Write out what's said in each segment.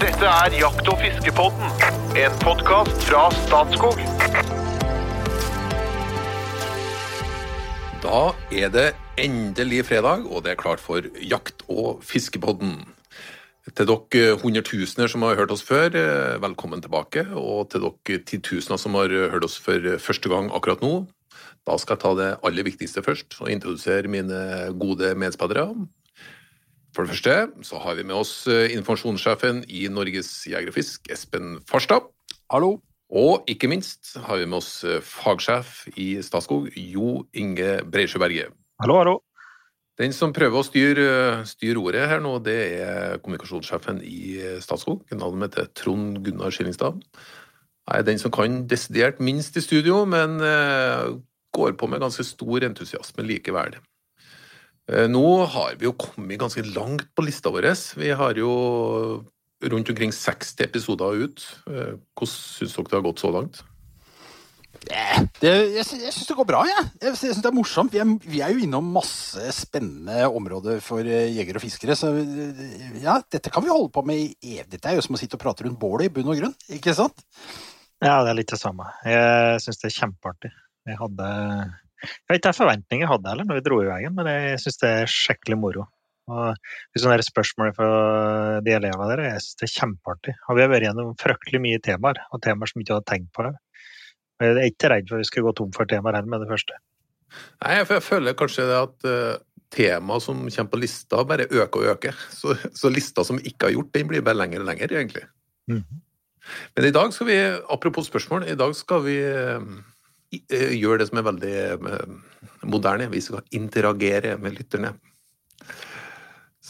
Dette er Jakt- og fiskepodden, en podkast fra Statskog. Da er det endelig fredag, og det er klart for Jakt- og fiskepodden. Til dere hundretusener som har hørt oss før, eh, velkommen tilbake. Og til dere titusener som har hørt oss for første gang akkurat nå, da skal jeg ta det aller viktigste først og introdusere mine gode medspillere. For det første så har vi med oss eh, informasjonssjefen i Norges Jeger og Fisk, Espen Farstad. Hallo. Og ikke minst har vi med oss eh, fagsjef i Statskog, Jo Inge Breisjø Berge. Hallo, hallo. Den som prøver å styre, styre ordet her nå, det er kommunikasjonssjefen i Statskog. Navnet mitt er Trond Gunnar Skillingstad. Jeg er den som kan desidert minst i studio, men eh, går på med ganske stor entusiasme likevel. Eh, nå har vi jo kommet ganske langt på lista vår. Vi har jo rundt omkring 60 episoder ut. Eh, hvordan syns dere det har gått så langt? Det, jeg jeg syns det går bra, jeg. Jeg syns det er morsomt. Vi er, vi er jo innom masse spennende områder for eh, jegere og fiskere. Så eh, ja, dette kan vi holde på med i evig. Dette er jo som å sitte og prate rundt bålet i bunn og grunn, ikke sant? Ja, det er litt det samme. Jeg syns det er kjempeartig. Jeg hadde Jeg vet ikke hvilke forventninger jeg hadde heller når vi dro i veien, men jeg syns det er skikkelig moro. Og hvis sånne spørsmål fra de elevene der, jeg syns det er kjempeartig. Og vi har vært gjennom fryktelig mye temaer, og temaer som vi ikke hadde tenkt på. Det. Jeg er ikke redd for at vi skal gå tom for temaer heller med det første. Nei, for jeg føler kanskje det at uh, temaet som kommer på lista, bare øker og øker. Så, så lista som vi ikke har gjort, den blir bare lengre og lengre, egentlig. Mhm. Men i dag skal vi, apropos spørsmål, i dag skal vi eh, eh, det som er veldig eh, moderne. Vi skal interagere med lytterne.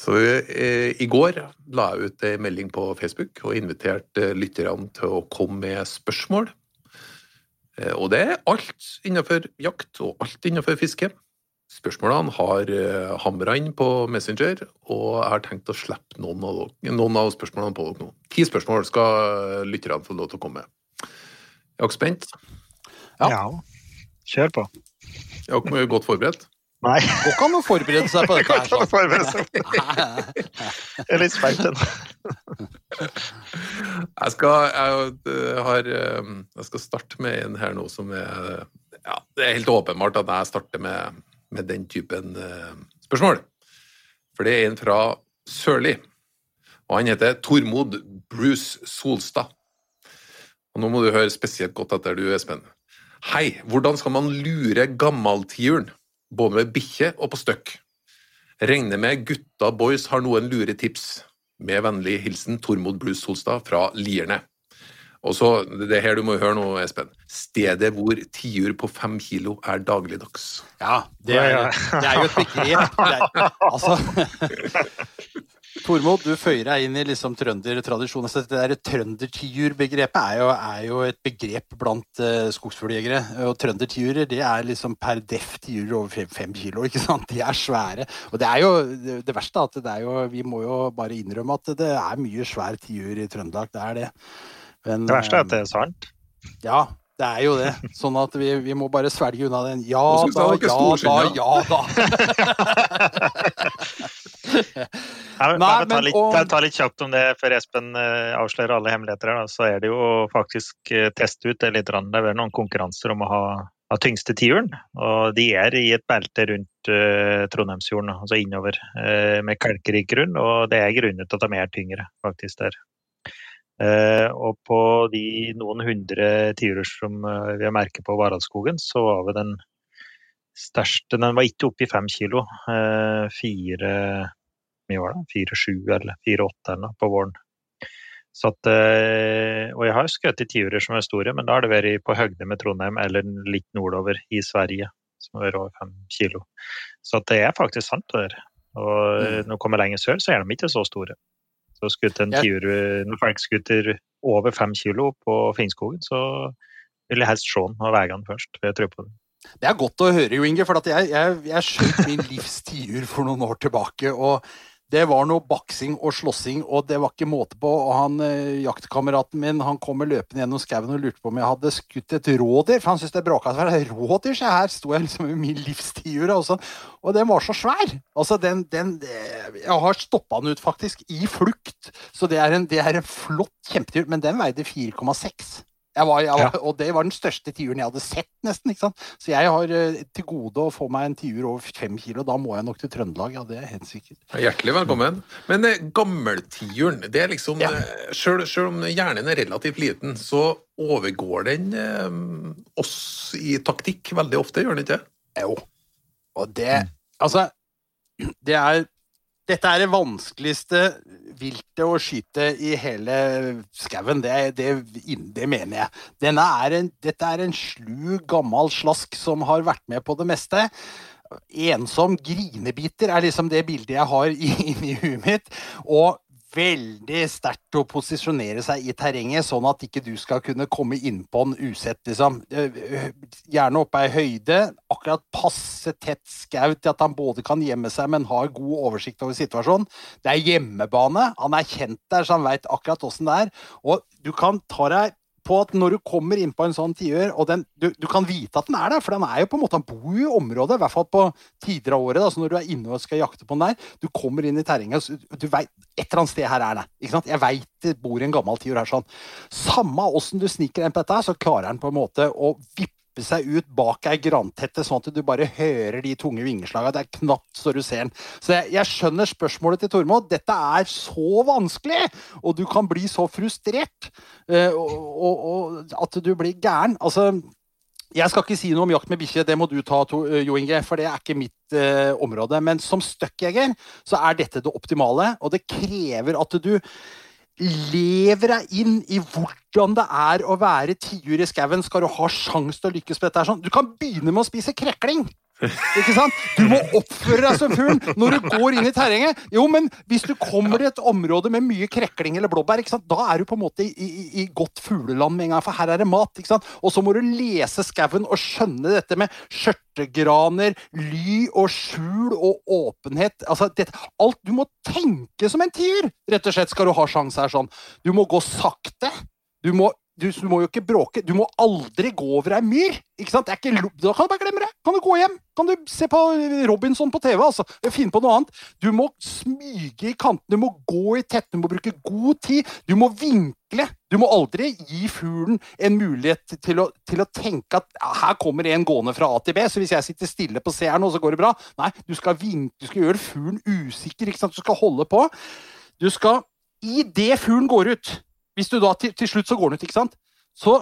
Så eh, i går la jeg ut en melding på Facebook og inviterte lytterne til å komme med spørsmål. Eh, Og det er alt innenfor jakt og alt innenfor fiske. Spørsmålene har uh, hamra inn på Messenger, og jeg har tenkt å slippe noen av, noen av spørsmålene på dere nå. Ti spørsmål skal lytterne få lov til å komme med. Er dere spent? Ja. Kjør på. Jeg var ikke godt forberedt? Nei, Går ikke an å forberede seg på dette her. forberede sånn. jeg er litt spent ennå. Jeg skal, jeg, eh, har, eh, jeg skal starte med en her nå som er ja, Det er helt åpenbart at jeg starter med, med den typen eh, spørsmål. For det er en fra Sørli, og han heter Tormod Bruce Solstad. Og nå må du høre spesielt godt etter, du, Espen. Hei, hvordan skal man lure gammaltiuren, både med bikkje og på støkk? Regner med gutta boys har noen lure tips. Med vennlig hilsen Tormod Blues Solstad fra Lierne. Og så, det er her du må høre nå, Espen. Stedet hvor tiur på fem kilo er dagligdags. Ja, det er, det er jo et begrep. Er, altså Tormod, du føyer deg inn i liksom trøndertradisjonen. Så det der Trøndertiurbegrepet er, er jo et begrep blant uh, skogsfugljegere. Og trøndertiurer det er liksom per def tiurer over fem, fem kilo. ikke sant? De er svære. Og det er jo det, det verste at det er jo Vi må jo bare innrømme at det er mye svær tiur i Trøndelag. Det er det. Men, Det verste er at det eh, er sant. Ja, det er jo det. Sånn at vi, vi må bare svelge unna den. Ja da, ja da, ja da. Nei, ta men litt, jeg tar litt kjapt om det før Espen eh, avslører alle hemmeligheter. her, Da. Så er det jo faktisk eh, teste ut det litt. Det er noen konkurranser om å ha, ha tyngste tiuren. Og de er i et belte rundt uh, Trondheimsfjorden, altså innover, uh, med kalkrik grunn. Og det er grunnet til at de er tyngre, faktisk, der. Uh, og på de noen hundre tiurer som uh, vi har merket på Varadskogen, så var vi den største Den var ikke oppe i fem kilo. Uh, fire mye var det? Fire-sju eller fire-åtte eller noe på våren. Så at, eh, og jeg har skutt i tiurer som er store, men da har det vært på høgde med Trondheim eller litt nordover i Sverige, som har vært over fem kilo. Så det er faktisk sant det der. Og mm. når du kommer lenger sør, så er de ikke så store. Så skutt en tiur, når folk skutter over fem kilo på Finnskogen, så vil jeg helst se den og veie den først. for Jeg tror på den. Det er godt å høre, Jo Inge, for jeg, jeg, jeg skjøt min livs tiur for noen år tilbake. og Det var noe baksing og slåssing, og det var ikke måte på. Og han eh, jaktkameraten min han kommer løpende gjennom skauen og lurte på om jeg hadde skutt et rådyr. For han syntes det bråka så fælt. Rådyr, se her! Sto jeg liksom i min livstiur. Og, sånn. og den var så svær! Altså, den, den Jeg har stoppa den ut, faktisk, i flukt. Så det er en, det er en flott kjempetur. Men den veide 4,6. Jeg var, jeg var, Og det var den største tiuren jeg hadde sett, nesten. ikke sant? Så jeg har uh, til gode å få meg en tiur over fem kilo. Da må jeg nok til Trøndelag, ja, det er helt sikkert. Hjertelig velkommen. Men uh, gammeltiuren, det er liksom ja. selv, selv, om hjernen er relativt liten, så overgår den eh, oss i taktikk veldig ofte, gjør den ikke? Jo. Og det mm. Altså, det er dette er det vanskeligste viltet å skyte i hele skauen. Det, det, det, mener jeg. Er en, dette er en slu, gammel slask som har vært med på det meste. Ensom grinebiter er liksom det bildet jeg har inni huet mitt. Og veldig sterkt å posisjonere seg i terrenget, sånn at ikke du skal kunne komme innpå den usett, liksom. Eh, gjerne oppe ei høyde, akkurat passe tett skau til at han både kan gjemme seg, men har god oversikt over situasjonen. Det er hjemmebane. Han er kjent der, så han veit akkurat åssen det er. Og du kan ta deg på at når du kommer inn på en sånn tiur, og den, du, du, kan vite at den er der, for den er jo på en måte, han bor jo i området, i hvert fall på tider av året. Da, så når du er inne og skal jakte på den der, du kommer inn i terrenget, du vet, et eller annet sted her er det. ikke sant? Jeg veit det bor en gammel tiur her sånn. Samme åssen du sniker inn på dette, så klarer den på en måte å vippe seg ut bak ei grantette, sånn at du bare hører de tunge vingeslagene. Det er knapt så du ser den. Så jeg, jeg skjønner spørsmålet til Tormod. Dette er så vanskelig! Og du kan bli så frustrert. Uh, og, og, at du blir gæren. Altså jeg skal ikke si noe om jakt med bikkje, det må du ta, eh, Jo Inge, for det er ikke mitt uh, område. Men som stuckjeger så er dette det optimale, og det krever at du lever deg inn i hvordan det er å være tiur i skauen. Skal du ha sjanse til å lykkes på dette? Sånn. Du kan begynne med å spise krekling. Ikke sant? Du må oppføre deg som fuglen når du går inn i terrenget. Jo, men hvis du kommer i et område med mye krekling eller blåbær, da er du på en måte i, i, i godt fugleland med en gang, for her er det mat. Og så må du lese skauen og skjønne dette med skjørtegraner, ly og skjul og åpenhet. Altså, dette, alt Du må tenke som en tiur, rett og slett, skal du ha sjanse her sånn. Du må gå sakte. Du må du, må jo ikke bråke. Du må aldri gå over ei myr. ikke sant? Ikke, da kan du bare glemme det. Kan du gå hjem? Kan du se på Robinson på TV? altså. Finne på noe annet. Du må smyge i kantene, du må gå i tett, du må bruke god tid. Du må vinkle. Du må aldri gi fuglen en mulighet til å, til å tenke at ja, her kommer en gående fra A til B, så hvis jeg sitter stille på C-en, så går det bra. Nei, du skal vinke, du skal gjøre fuglen usikker. ikke sant? Du skal holde på. Du skal Idet fuglen går ut hvis du da til, til, slutt så går den ut, ikke sant Så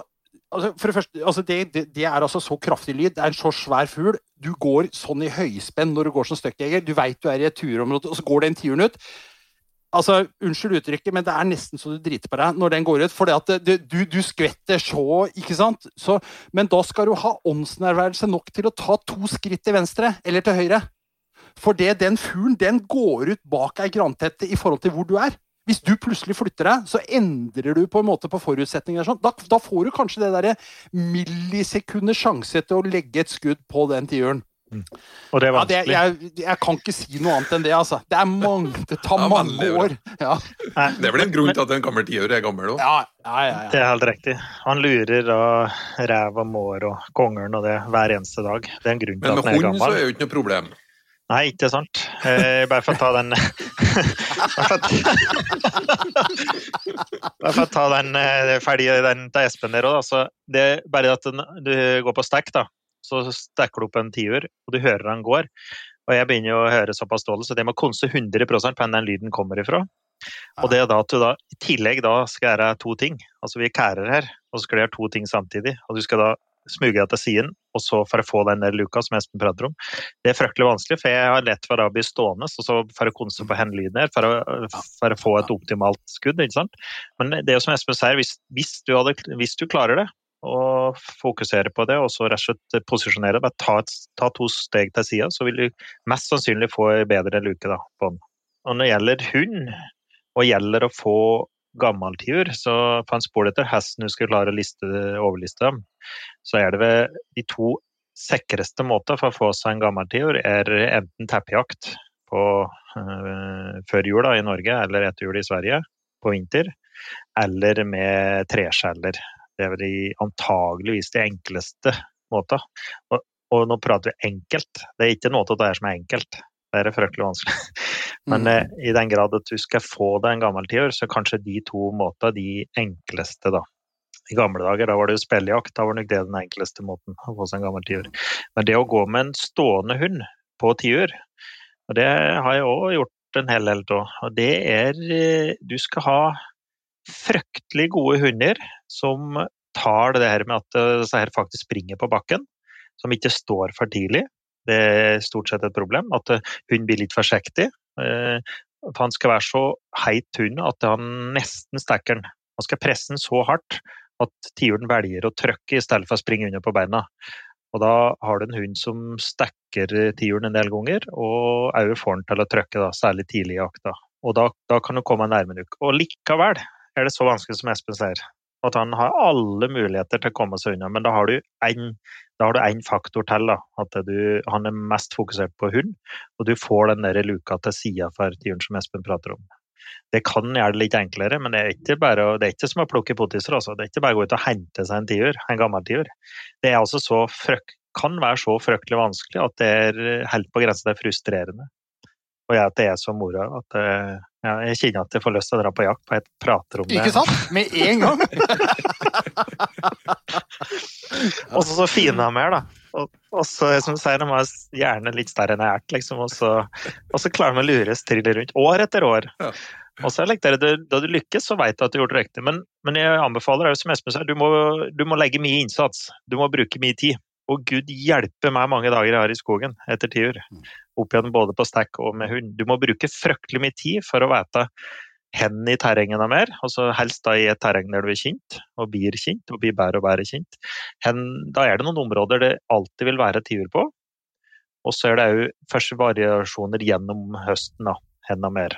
altså, for det første, altså det, det, det, er altså så kraftig lyd. Det er en så svær fugl. Du går sånn i høyspenn når du går som støkkjeger. Du veit du er i et turområde, og så går den tiuren ut. Altså, Unnskyld uttrykket, men det er nesten så du driter på deg når den går ut. For du, du, skvetter så, ikke sant? Så, men da skal du ha åndsnærværelse nok til å ta to skritt til venstre eller til høyre. For det, den fuglen den går ut bak ei grantette i forhold til hvor du er. Hvis du plutselig flytter deg, så endrer du på en måte på forutsetninger. Sånn. Da, da, får du kanskje det derre millisekunders sjanse til å legge et skudd på den tiuren. Mm. Og det er vanskelig. Ja, det, jeg, jeg, kan ikke si noe annet enn det. altså. Det, mange, det tar ja, mange år. Ja. Det er vel en grunn til at en gammel tiur er gammel òg? Ja, ja, Det er helt riktig. Han lurer av rev og mår og kongeren og det hver eneste dag. Det er en grunn til at han er gammel. Men med hund så er jo ikke noe problem. Nei, ikke sant. Eh, bare for å ta den Bare for å ta den eh, ferdig den til Espen der òg. Altså, det er bare at du går på stack, da. Så stekker du opp en tiur, og du hører den går. Og jeg begynner å høre såpass dårlig, så det må konse 100 på hvor den lyden kommer ifra. Og det er da at du da i tillegg da skal gjøre to ting. Altså vi kærer her, og så skal du gjøre to ting samtidig. Og du skal da smuge deg til siden, og så for å få den der luka som Espen prater om. Det er fryktelig vanskelig, for jeg har lett bli stående og så for å konse på hendelyden her, for for å, få et optimalt skudd. ikke sant? Men det er jo som Espen sier, hvis, hvis, du, hadde, hvis du klarer det, og fokusere på det, og så rett og slett posisjonere deg, ta, ta, to steg til sida, så vil du mest sannsynlig få bedre luke da, på den. Og når det gjelder hund, og gjelder å få gammeltiur, så på en spor etter hesten du skal klare å liste, overliste dem, så er det ved de to sikreste måter for å få seg en gammeltiur, er enten teppejakt på øh, før jul da, i Norge eller etter jul i Sverige på vinter, eller med treskjeller. Det er vel de, antageligvis de enkleste måter. Og, og, nå prater vi enkelt. Det er ikke noe av det her som er enkelt. Det er fryktelig vanskelig. Men mm. eh, i den grad at du skal få deg en gammel tiur, så kanskje de to måtene de enkleste, da. I gamle dager da var det jo spillejakt, da var nok det den enkleste måten å få seg en gammel tiur. Men det å gå med en stående hund på tiur, og det har jeg òg gjort en hel del av, og det er eh, Du skal ha fryktelig gode hunder som tar det her med at eh, disse her faktisk springer på bakken, som ikke står for tidlig. Det er stort sett et problem. At eh, hunden blir litt forsiktig. Han skal være så heit hund at han nesten stikker den. Han skal presse den så hardt at tiuren velger å trykke i stedet for å springe under på beina. Og da har du en hund som stikker tiuren en del ganger, og òg får den til å trykke, da, særlig tidlig i jakta. Og da, da kan du komme nærme nok. Og likevel er det så vanskelig som Espen sier. At han har alle muligheter til å komme seg unna, men da har du én faktor til. da, At du, han er mest fokusert på hund, og du får den der luka til sida for tiuren som Espen prater om. Det kan gjøre det litt enklere, men det er ikke, bare, det er ikke som å plukke potiser Altså. Det er ikke bare å gå ut og hente seg en tiur, en gammel tiur. Det er altså så frøk, kan være så fryktelig vanskelig at det er helt på grensen til frustrerende. Og jeg, at det er så moro at eh, ja, jeg kjenner at jeg får lyst til å dra på jakt, for jeg prater om det. Ikke sant? Med en gang! og så så fine de er, da. Og, og så, som du sier, de er gjerne litt større enn jeg er, liksom. Og så, og så klarer de å lure stille rundt år etter år. Ja. Og så er det, Da du lykkes, så vet du at du gjorde det riktig. Men, men jeg anbefaler som Espen sier, du må, du må legge mye innsats. Du må bruke mye tid. Og gud hjelpe meg mange dager jeg har i skogen etter tiur. Mm. Opp igjen både på stekk og med hund. Du må bruke fryktelig mye tid for å vite hen i terrenget mer, altså helst da i et terreng der du er kjent, og blir kjent, og blir bedre og bedre kjent. Hen, da er det noen områder det alltid vil være tiur på. Og så er det òg første variasjoner gjennom høsten, da, hen mer.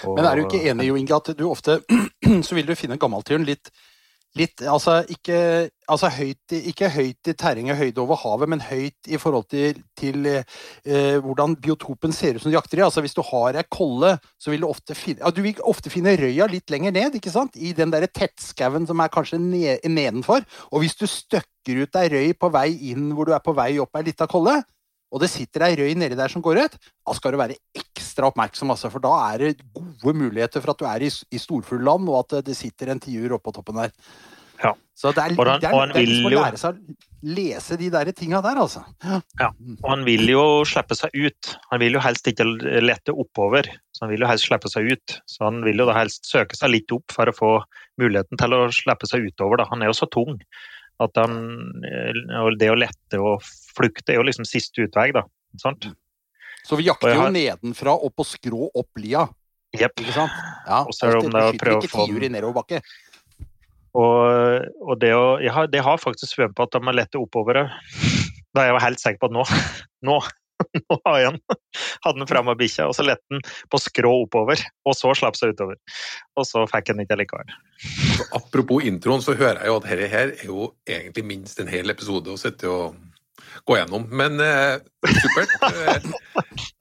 Og, Men er du ikke enig, Jo Inge, at du ofte så vil du finne gammeltyren litt, litt altså, ikke, altså høyt, ikke høyt i terrenget, høyde over havet, men høyt i forhold til, til eh, hvordan biotopen ser ut som du jakter i. Altså, hvis du har ei kolle, så vil du ofte finne ja, Du vil ofte finne røya litt lenger ned, ikke sant? I den derre tettskauen som er kanskje ned, nedenfor. Og hvis du støkker ut ei røy på vei inn hvor du er på vei opp ei lita kolle, og det sitter ei røy nedi der som går ut, da skal du være ekstra oppmerksom, altså, for da er det gode muligheter for at du er i, i storfuglland, og at det sitter en tiur oppå toppen der. Ja. Så det er, han, det er, det er liksom å lære seg å lese de der tinga der, altså. Ja. ja. Og han vil jo slippe seg ut. Han vil jo helst ikke lette oppover, så han vil jo helst slippe seg ut. Så han vil jo da helst søke seg litt opp for å få muligheten til å slippe seg utover. Da. Han er jo så tung at han, det å lette og flukte er jo liksom siste utvei, da. Sant? Så vi jakter har... jo nedenfra opp på skrå opp lia. Jepp. Ikke sant? Ja, og så er det om det å prøve å få nedoverbakke. Og, og det, å, jeg har, det har faktisk svømt på at de er lette oppover. Da jeg var helt sikker på at nå, nå nå har jeg den. Hadde den fram av bikkja, og så lette den på skrå oppover. Og så slapp seg utover. Og så fikk den ikke likevel. Apropos introen, så hører jeg jo at dette her er jo egentlig minst en hel episode å sitte og gå gjennom. Men eh, supert.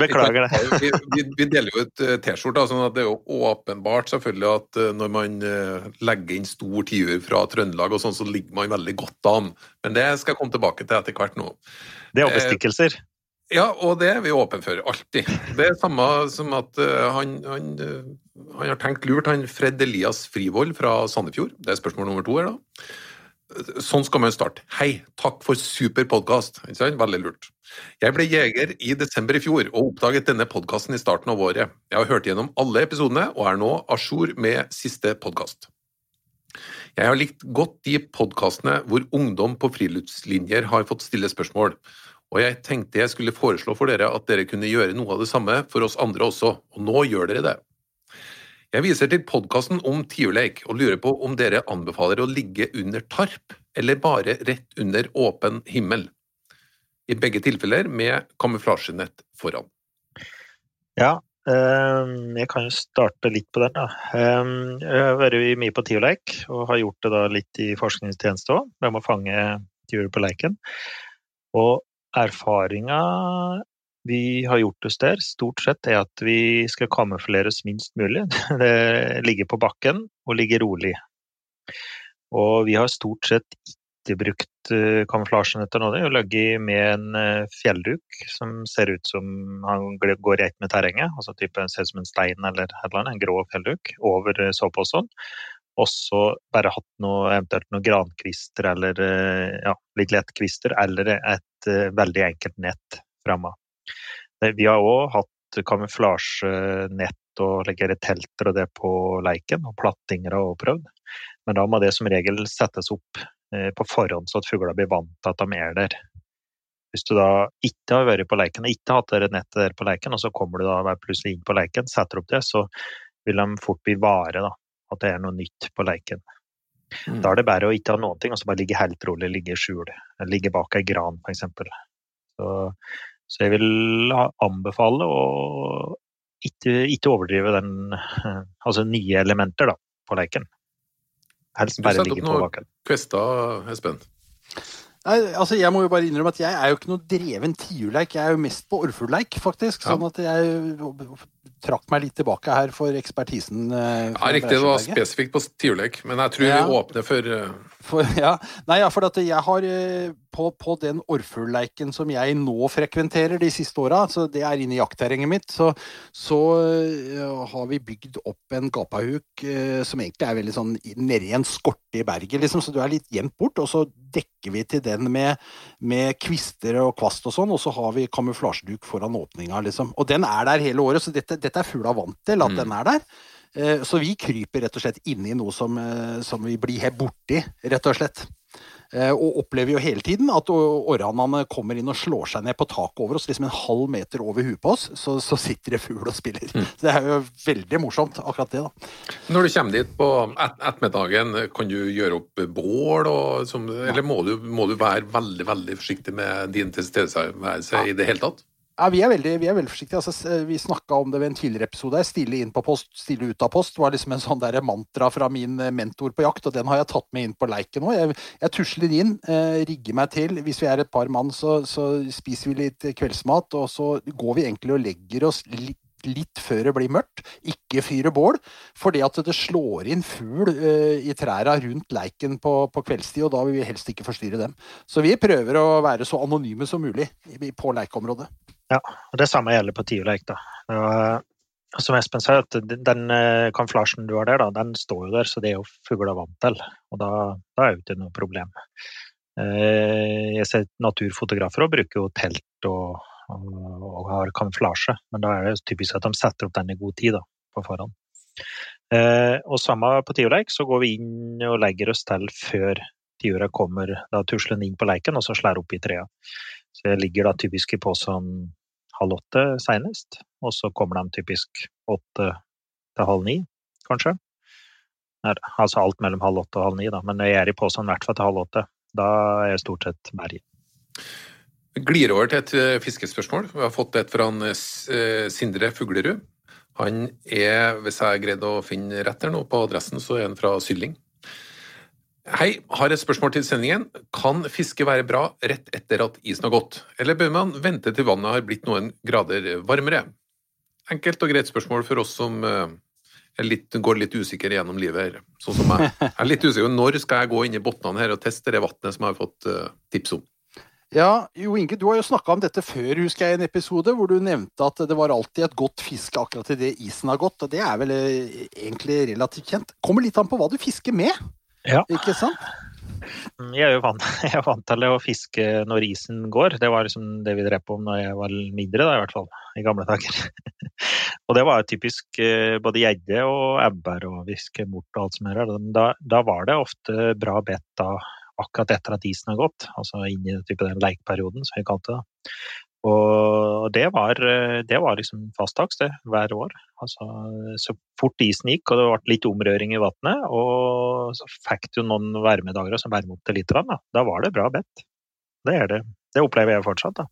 Beklager det. vi, vi, vi, deler jo et eh, T-skjorte, sånn at det er jo åpenbart selvfølgelig at eh, når man eh, legger inn stor tiur fra Trøndelag, og sånn, så ligger man veldig godt an. Men det skal jeg komme tilbake til etter hvert nå. Det er bestikkelser? Ja, og det er vi åpne for. Alltid. Det er samme som at uh, han, han, uh, han, har tenkt lurt, han Fred Elias Frivold fra Sandefjord. Det er spørsmål nummer to her, da. Sånn skal man starte. Hei, takk for super podkast. Veldig lurt. Jeg ble jeger i desember i fjor og oppdaget denne podkasten i starten av året. Jeg har hørt gjennom alle episodene og er nå a jour med siste podkast. Jeg har likt godt de podkastene hvor ungdom på friluftslinjer har fått stille spørsmål, og jeg tenkte jeg skulle foreslå for dere at dere kunne gjøre noe av det samme for oss andre også, og nå gjør dere det. Jeg viser til podkasten om tiurleik og lurer på om dere anbefaler å ligge under tarp eller bare rett under åpen himmel. I begge tilfeller med kamuflasjenett foran. Ja, ehm, jeg kan jo starte litt på den. da. Ehm, jeg har vært mye på tiurleik og har gjort det da litt i forskningstjeneste òg, med å fange tiur på leiken. Og erfaringa vi har gjort oss der, stort sett, er at vi skal kamufleres minst mulig. Det ligger på bakken og ligger rolig. Og vi har stort sett ikke brukt kamuflasjen etter nå. Det er ligget med en uh, fjellduk som ser ut som han går rett med terrenget. altså type Ser ut som en stein eller et eller annet, en grå fjellduk over uh, soveposen. Og så bare hatt noe, eventuelt noen grankvister eller ja, litt lettkvister, eller et veldig enkelt nett framme. Vi har òg hatt kamuflasjenett og legger telter og det på leiken, og plattinger og prøvd. Men da må det som regel settes opp Eh, på forhånd, så at fuglene blir vant til at de er der. Hvis du da ikke har vært på leiken og ikke hatt det nettet der på leiken, og så kommer du da plutselig inn på leiken, setter opp det, så vil de fort bli vare da, at det er noe nytt på leiken. Mm. Da er det bare å ikke ha noen ting, og så bare ligge helt rolig, ligge i skjul. Ligge bak ei gran, f.eks. Så, så jeg vil anbefale å ikke, ikke overdrive den Altså nye elementer da, på leiken. Helst bare ligge på bakken. Du setter opp noen kvester, Espen? Nei, altså Jeg må jo bare innrømme at jeg er jo ikke noe dreven tiurleik. Jeg er jo mest på orrfuglleik, faktisk. Sånn at jeg trakk meg litt tilbake her for ekspertisen. Eh, ja, Riktig, det var spesifikt på tiurlek, men jeg tror ja. vi åpner for, uh... for Ja, Nei, ja, for at jeg har uh, på, på den orrfuglleiken som jeg nå frekventerer de siste åra, så det er inne i jaktterrenget mitt, så, så uh, har vi bygd opp en gapahuk uh, som egentlig er veldig sånn nedi en skorte i berget, liksom, så du er litt gjemt bort. Og så dekker vi til den med, med kvister og kvast og sånn, og så har vi kamuflasjeduk foran åpninga, liksom. Og den er der hele året, så dette, dette er fugla vant til, at mm. den er der. Uh, så vi kryper rett og slett inn i noe som, som vi blir helt borti, rett og slett. Eh, og opplever jo hele tiden at orrhanene kommer inn og slår seg ned på taket over oss, liksom en halv meter over huet på oss, så, så sitter det fugl og spiller. Mm. Så det er jo veldig morsomt, akkurat det. da. Når du kommer dit på et ettermiddagen, kan du gjøre opp bål, og, som, eller må du, må du, være veldig veldig forsiktig med din tilstedeværelse ja. i det hele tatt? Ja, vi er veldig, vi er veldig forsiktige. Altså, vi snakka om det ved en tidligere episode. Stille inn på post, stille ut av post var liksom en sånn der mantra fra min eh, mentor på jakt, og den har jeg tatt med inn på leiken nå. Jeg, jeg tusler inn, eh, rigger meg til. Hvis vi er et par mann, så, så, spiser vi litt kveldsmat, og så går vi egentlig og legger oss litt litt før det blir mørkt. Ikke fyre bål, fordi at det slår inn fugl uh, i trærne rundt leiken på, på, kveldstid, og da vil vi helst ikke forstyrre dem. Så vi prøver å være så anonyme som mulig på lekeområdet. Ja, og det samme gjelder på tiurleik. da. Som Espen sa, at den eh, kamuflasjen du har der, da, den står jo der, så det er jo fugler vant til. Og da, da er det ikke noe problem. Eh, jeg ser naturfotografer og bruker jo telt og, og, og har kamuflasje, men da er det typisk at de setter opp den i god tid da, på forhånd. Eh, og samme på tiurleik, så går vi inn og legger oss til før tiura kommer da tusler inn på leiken, og så slår opp i trea. Så jeg ligger da typisk i posen halv åtte seinest, og så kommer de typisk åtte til halv ni, kanskje. Altså alt mellom halv åtte og halv ni, da. Men jeg er i posen i hvert fall til halv åtte. Da er jeg stort sett berget. Glir over til et eh, fiskespørsmål. Vi har fått et fra en eh, Sindre Fuglerud. Han er, hvis jeg greide greid å finne rett her nå på adressen, så er han fra Sylling. Hei, har et spørsmål til sendingen. Kan fiske være bra rett etter at isen har gått, eller bør man vente til vannet har blitt noen grader varmere? Enkelt og greit spørsmål for oss som uh, litt, går litt usikre gjennom livet her, sånn som meg. Jeg er litt usikker. Når skal jeg gå inn i bunnene her og teste det vannet som jeg har fått uh, tips om? Ja, Jo Inge, du har jo snakka om dette før, husker jeg, i en episode hvor du nevnte at det var alltid et godt fiske akkurat idet isen har gått. og Det er vel eh, egentlig relativt kjent. Kommer litt an på hva du fisker med. Ja. Ikke sant? Mm, jeg er jo vant, jeg er vant til å fiske når isen går. Det var liksom det vi drev på når jeg var mindre, da, i hvert fall. I gamle dager. og det var typisk eh, både gjedde og ebber og viskemort og alt som er her. Da, da, var det ofte bra bedt da akkurat etter at isen har gått, altså inn i den leikperioden som vi kalte det. Og det var, det var liksom fast det, hver år. Altså, så fort isen gikk og det ble litt omrøring i vannet, og så fikk du noen varmedager som varmet opp til litt, da, da var det bra bedt. Det er det. Det opplever jeg fortsatt, da.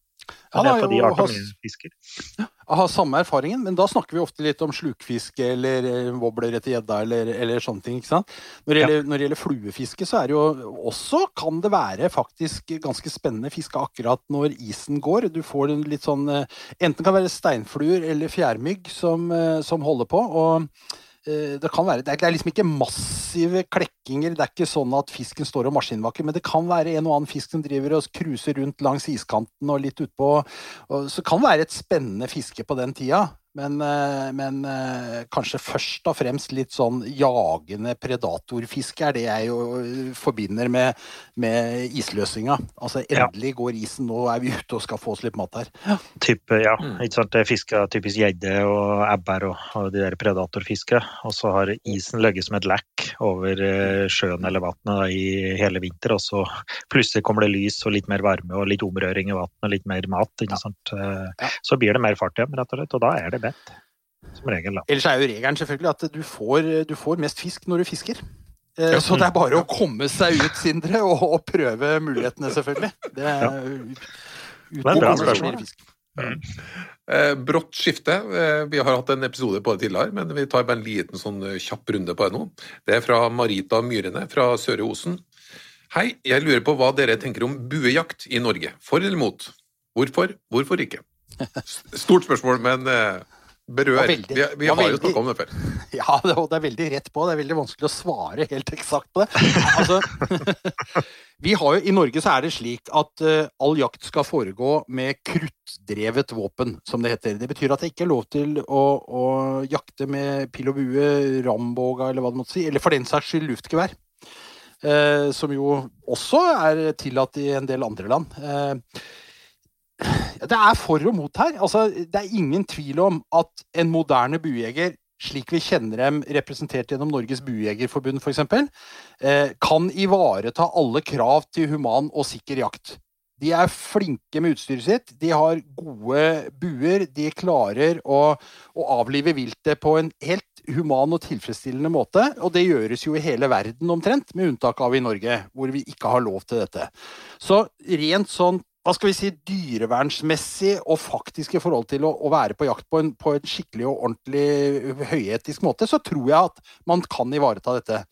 Men har, jo, har, har samme erfaringen, men da snakker vi ofte litt om slukfiske eller eh, wobbler etter gjedda eller, eller, sånne ting. Når det, gjelder, ja. når det, gjelder, fluefiske, så er det jo også kan det være faktisk ganske spennende fiske akkurat når isen går. Du får en litt sånn eh, Enten kan det være steinfluer eller fjærmygg som, eh, som holder på. og det kan være, det er liksom ikke massive klekkinger. Det er ikke sånn at fisken står og maskinvaker, men det kan være en og annen fisk som driver og cruiser rundt langs iskanten og litt utpå. Så det kan være et spennende fiske på den tida. Men, eh, men, eh, kanskje først og fremst litt sånn jagende predatorfiske er det jeg jo eh, forbinder med, med isløsinga. Altså endelig ja. går isen, nå er vi ute og skal få oss litt mat her. Ja, Type, ja. Mm. ikke sant. Det er fisker typisk gjedde og ebber og, og, de der predatorfisket. Og så har isen ligget som et lekk over sjøen eller vannet i hele vinter, og så plutselig kommer det lys og litt mer varme og litt omrøring i vannet og litt mer mat. ikke sant. Ja. Så blir det mer fart igjen, rett og slett. Og da er det bett. Som regel, da. Ellers er jo regelen selvfølgelig at du får, du får mest fisk når du fisker. Eh, så det er bare å komme seg ut, Sindre, og, og prøve mulighetene, selvfølgelig. Det er, ja. det er bra spørsmål. Mm. Eh, brått skifte. Eh, vi har hatt en episode på det tidligere, men vi tar bare en liten sånn kjapp runde på det nå. Det er fra Marita Myrene fra Søre Osen. Hei, jeg lurer på hva dere tenker om buejakt i Norge. For eller mot? Hvorfor? Hvorfor ikke? Stort spørsmål, men eh, berør. Veldig, vi, vi har veldig, jo snakka om det før. Ja, det, det, er veldig rett på. Det er veldig vanskelig å svare helt eksakt på det. Altså, vi har jo, I Norge så er det slik at uh, all jakt skal foregå med kruttdrevet våpen, som det heter. Det betyr at det ikke er lov til å, å jakte med pil og bue, ramboga eller hva det måtte si, eller for den saks skyld luftgevær. Uh, som jo også er tillatt i en del andre land. Uh, det er for og mot her. Altså, det er ingen tvil om at en moderne buejeger, slik vi kjenner dem representert gjennom Norges buejegerforbund f.eks., eh, kan ivareta alle krav til human og sikker jakt. De er flinke med utstyret sitt, de har gode buer, de klarer å, å avlive viltet på en helt human og tilfredsstillende måte. Og det gjøres jo i hele verden omtrent, med unntak av i Norge, hvor vi ikke har lov til dette. Så rent sånn hva skal vi si, dyrevernsmessig og faktisk i forhold til å, å være på jakt på en, på en, skikkelig og ordentlig høyetisk måte, så tror jeg at man kan ivareta dette.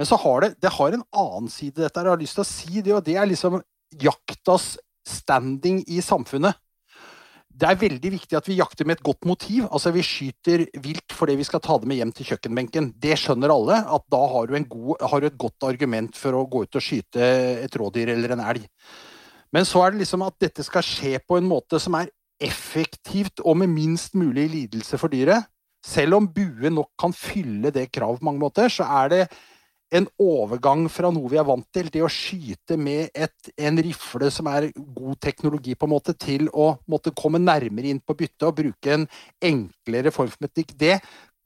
Men så har det, det har en annen side, dette jeg har lyst til å si, det, og det er liksom jaktas standing i samfunnet. Det er veldig viktig at vi jakter med et godt motiv. Altså Vi skyter vilt fordi vi skal ta det med hjem til kjøkkenbenken. Det skjønner alle, at da har du, god, har du et godt argument for å gå ut og skyte et rådyr eller en elg. Men så er det liksom at dette skal skje på en måte som er effektivt og med minst mulig lidelse for dyret. Selv om bue nok kan fylle det kravet på mange måter, så er det en overgang fra noe vi er vant til, det å skyte med et, en rifle som er god teknologi, på en måte, til å måtte komme nærmere inn på byttet og bruke en enklere form for metikk, det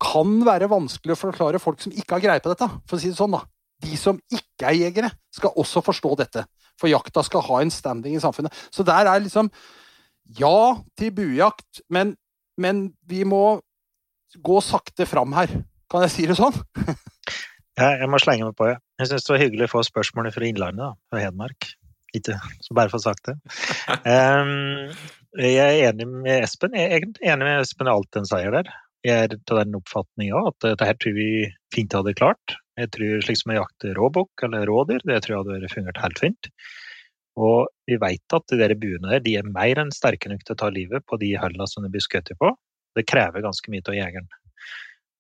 kan være vanskelig å forklare folk som ikke har greie på dette. For å si det sånn, da. De som ikke er jegere, skal også forstå dette. For jakta skal ha en standing i samfunnet. Så der er liksom Ja til buejakt, men, men vi må gå sakte fram her. Kan jeg si det sånn? ja, jeg må slenge meg på, ja. Jeg syns det var hyggelig å få spørsmålet fra Innlandet, da, fra Hedmark. Ikke, så bare få sagt det. Um, jeg er enig med Espen. Jeg er enig med Espen i alt den sier der. Jeg er av den oppfatninga at dette her tror vi fint hadde klart. Jeg tror slik som å jakte råbukk eller rådyr, det tror jeg hadde fungert helt fint. Og vi vet at de der buene der, de er mer enn sterke nok til å ta livet på de hullene som de blir skutt på. Det krever ganske mye av jegeren.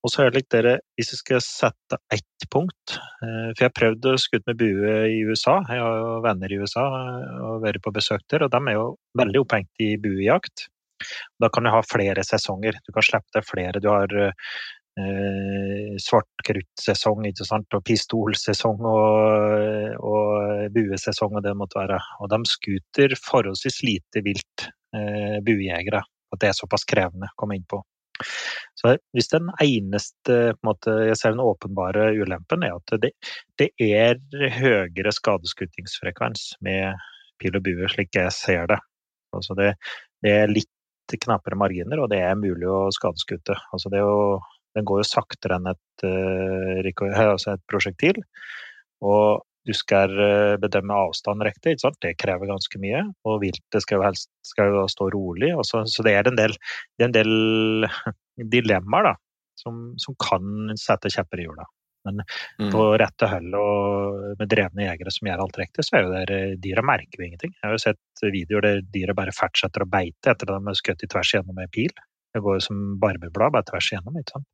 Og så er det litt dere, Hvis jeg skal sette ett punkt eh, For jeg har prøvd å skutte med bue i USA. Jeg har jo venner i USA og vært på besøk der, og de er jo veldig opphengt i buejakt. Da kan du ha flere sesonger. Du kan slippe deg flere. Du har eh, svartkruttsesong og pistolsesong og, og, buesesong og det måtte være. Og de skuter forholdsvis lite vilt, eh, buejegere. At det er såpass krevende å komme inn på. Så hvis den eneste måte, jeg ser den åpenbare ulempen, er at det, det er høyere skadeskuttingsfrekvens med pil og bue, slik jeg ser det. Altså det, det er litt knappere marginer, og det er mulig å skadeskutte. Altså det å den går jo saktere enn et, uh, altså et prosjektil. Og du skal eh, bedømme avstand riktig. Det krever ganske mye. Og viltet skal jo helst skal jo stå rolig. Også, så det er en del, er en del dilemmaer da, som, som kan sette kjepper i hjula. Men mm. på rette hold og med drevne jegere som gjør alt riktig, så er jo der dyra merker jo ingenting. Jeg har jo sett videoer der dyra bare fortsetter å beite etter at de er skutt i tvers gjennom en pil. Det går som barbeblad bare tvers igjennom. ikke sant?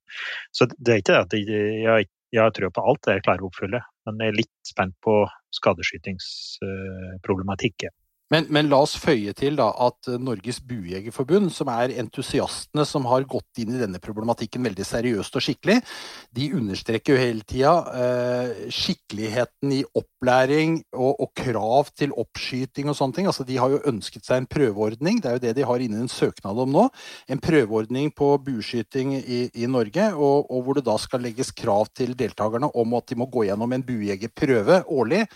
Så det er ikke det at jeg, jeg, jeg tror på alt det jeg klarer å oppfylle, men jeg er litt spent på skadeskytingsproblematikken. Men, men, la oss føye til da, at Norges Buejegerforbund, som er entusiastene som har gått inn i denne problematikken veldig seriøst og skikkelig, de understreker jo hele tida eh, skikkeligheten i opplæring og, og, krav til oppskyting og sånne ting. Altså, de har jo ønsket seg en prøveordning, det er jo det de har inne en søknad om nå. En prøveordning på bueskyting i, i Norge, og, og, hvor det da skal legges krav til deltakerne om at de må gå gjennom en buejegerprøve årlig,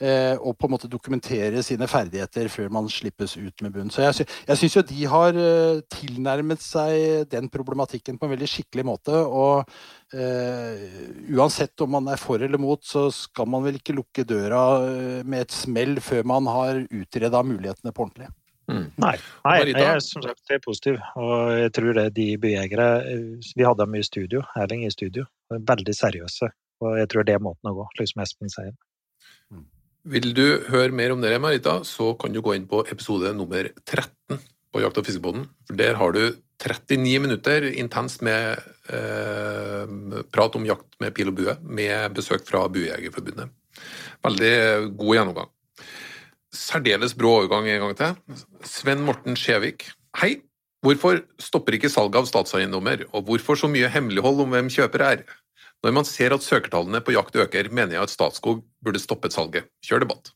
eh, og på en måte dokumentere sine ferdigheter etter før man slippes ut med bunn. Så jeg, jeg syns jo de har uh, tilnærmet seg den problematikken på en veldig skikkelig måte. Og uh, uansett om man er for eller mot, så skal man vel ikke lukke døra uh, med et smell før man har utreda mulighetene på ordentlig. Mm. Nei, Nei jeg er som sagt er positiv. Og jeg tror det de byjegere Vi hadde dem i studio, Erling i studio. Veldig seriøse. Og jeg tror det er måten å gå, slik som Espen sier. Vil du høre mer om det, Marita, så kan du gå inn på episode nummer 13 på Jakt- og fiskebåten. Der har du 39 minutter intenst med eh, prat om jakt med pil og bue, med besøk fra Buejegerforbundet. Veldig god gjennomgang. Særdeles brå overgang en gang til. Sven Morten Skjevik. Hei! Hvorfor stopper ikke salget av statseiendommer, og hvorfor så mye hemmelighold om hvem kjøper er? Når man ser at søkertallene på jakt øker, mener jeg at Statskog burde stoppet salget. Kjør debatt.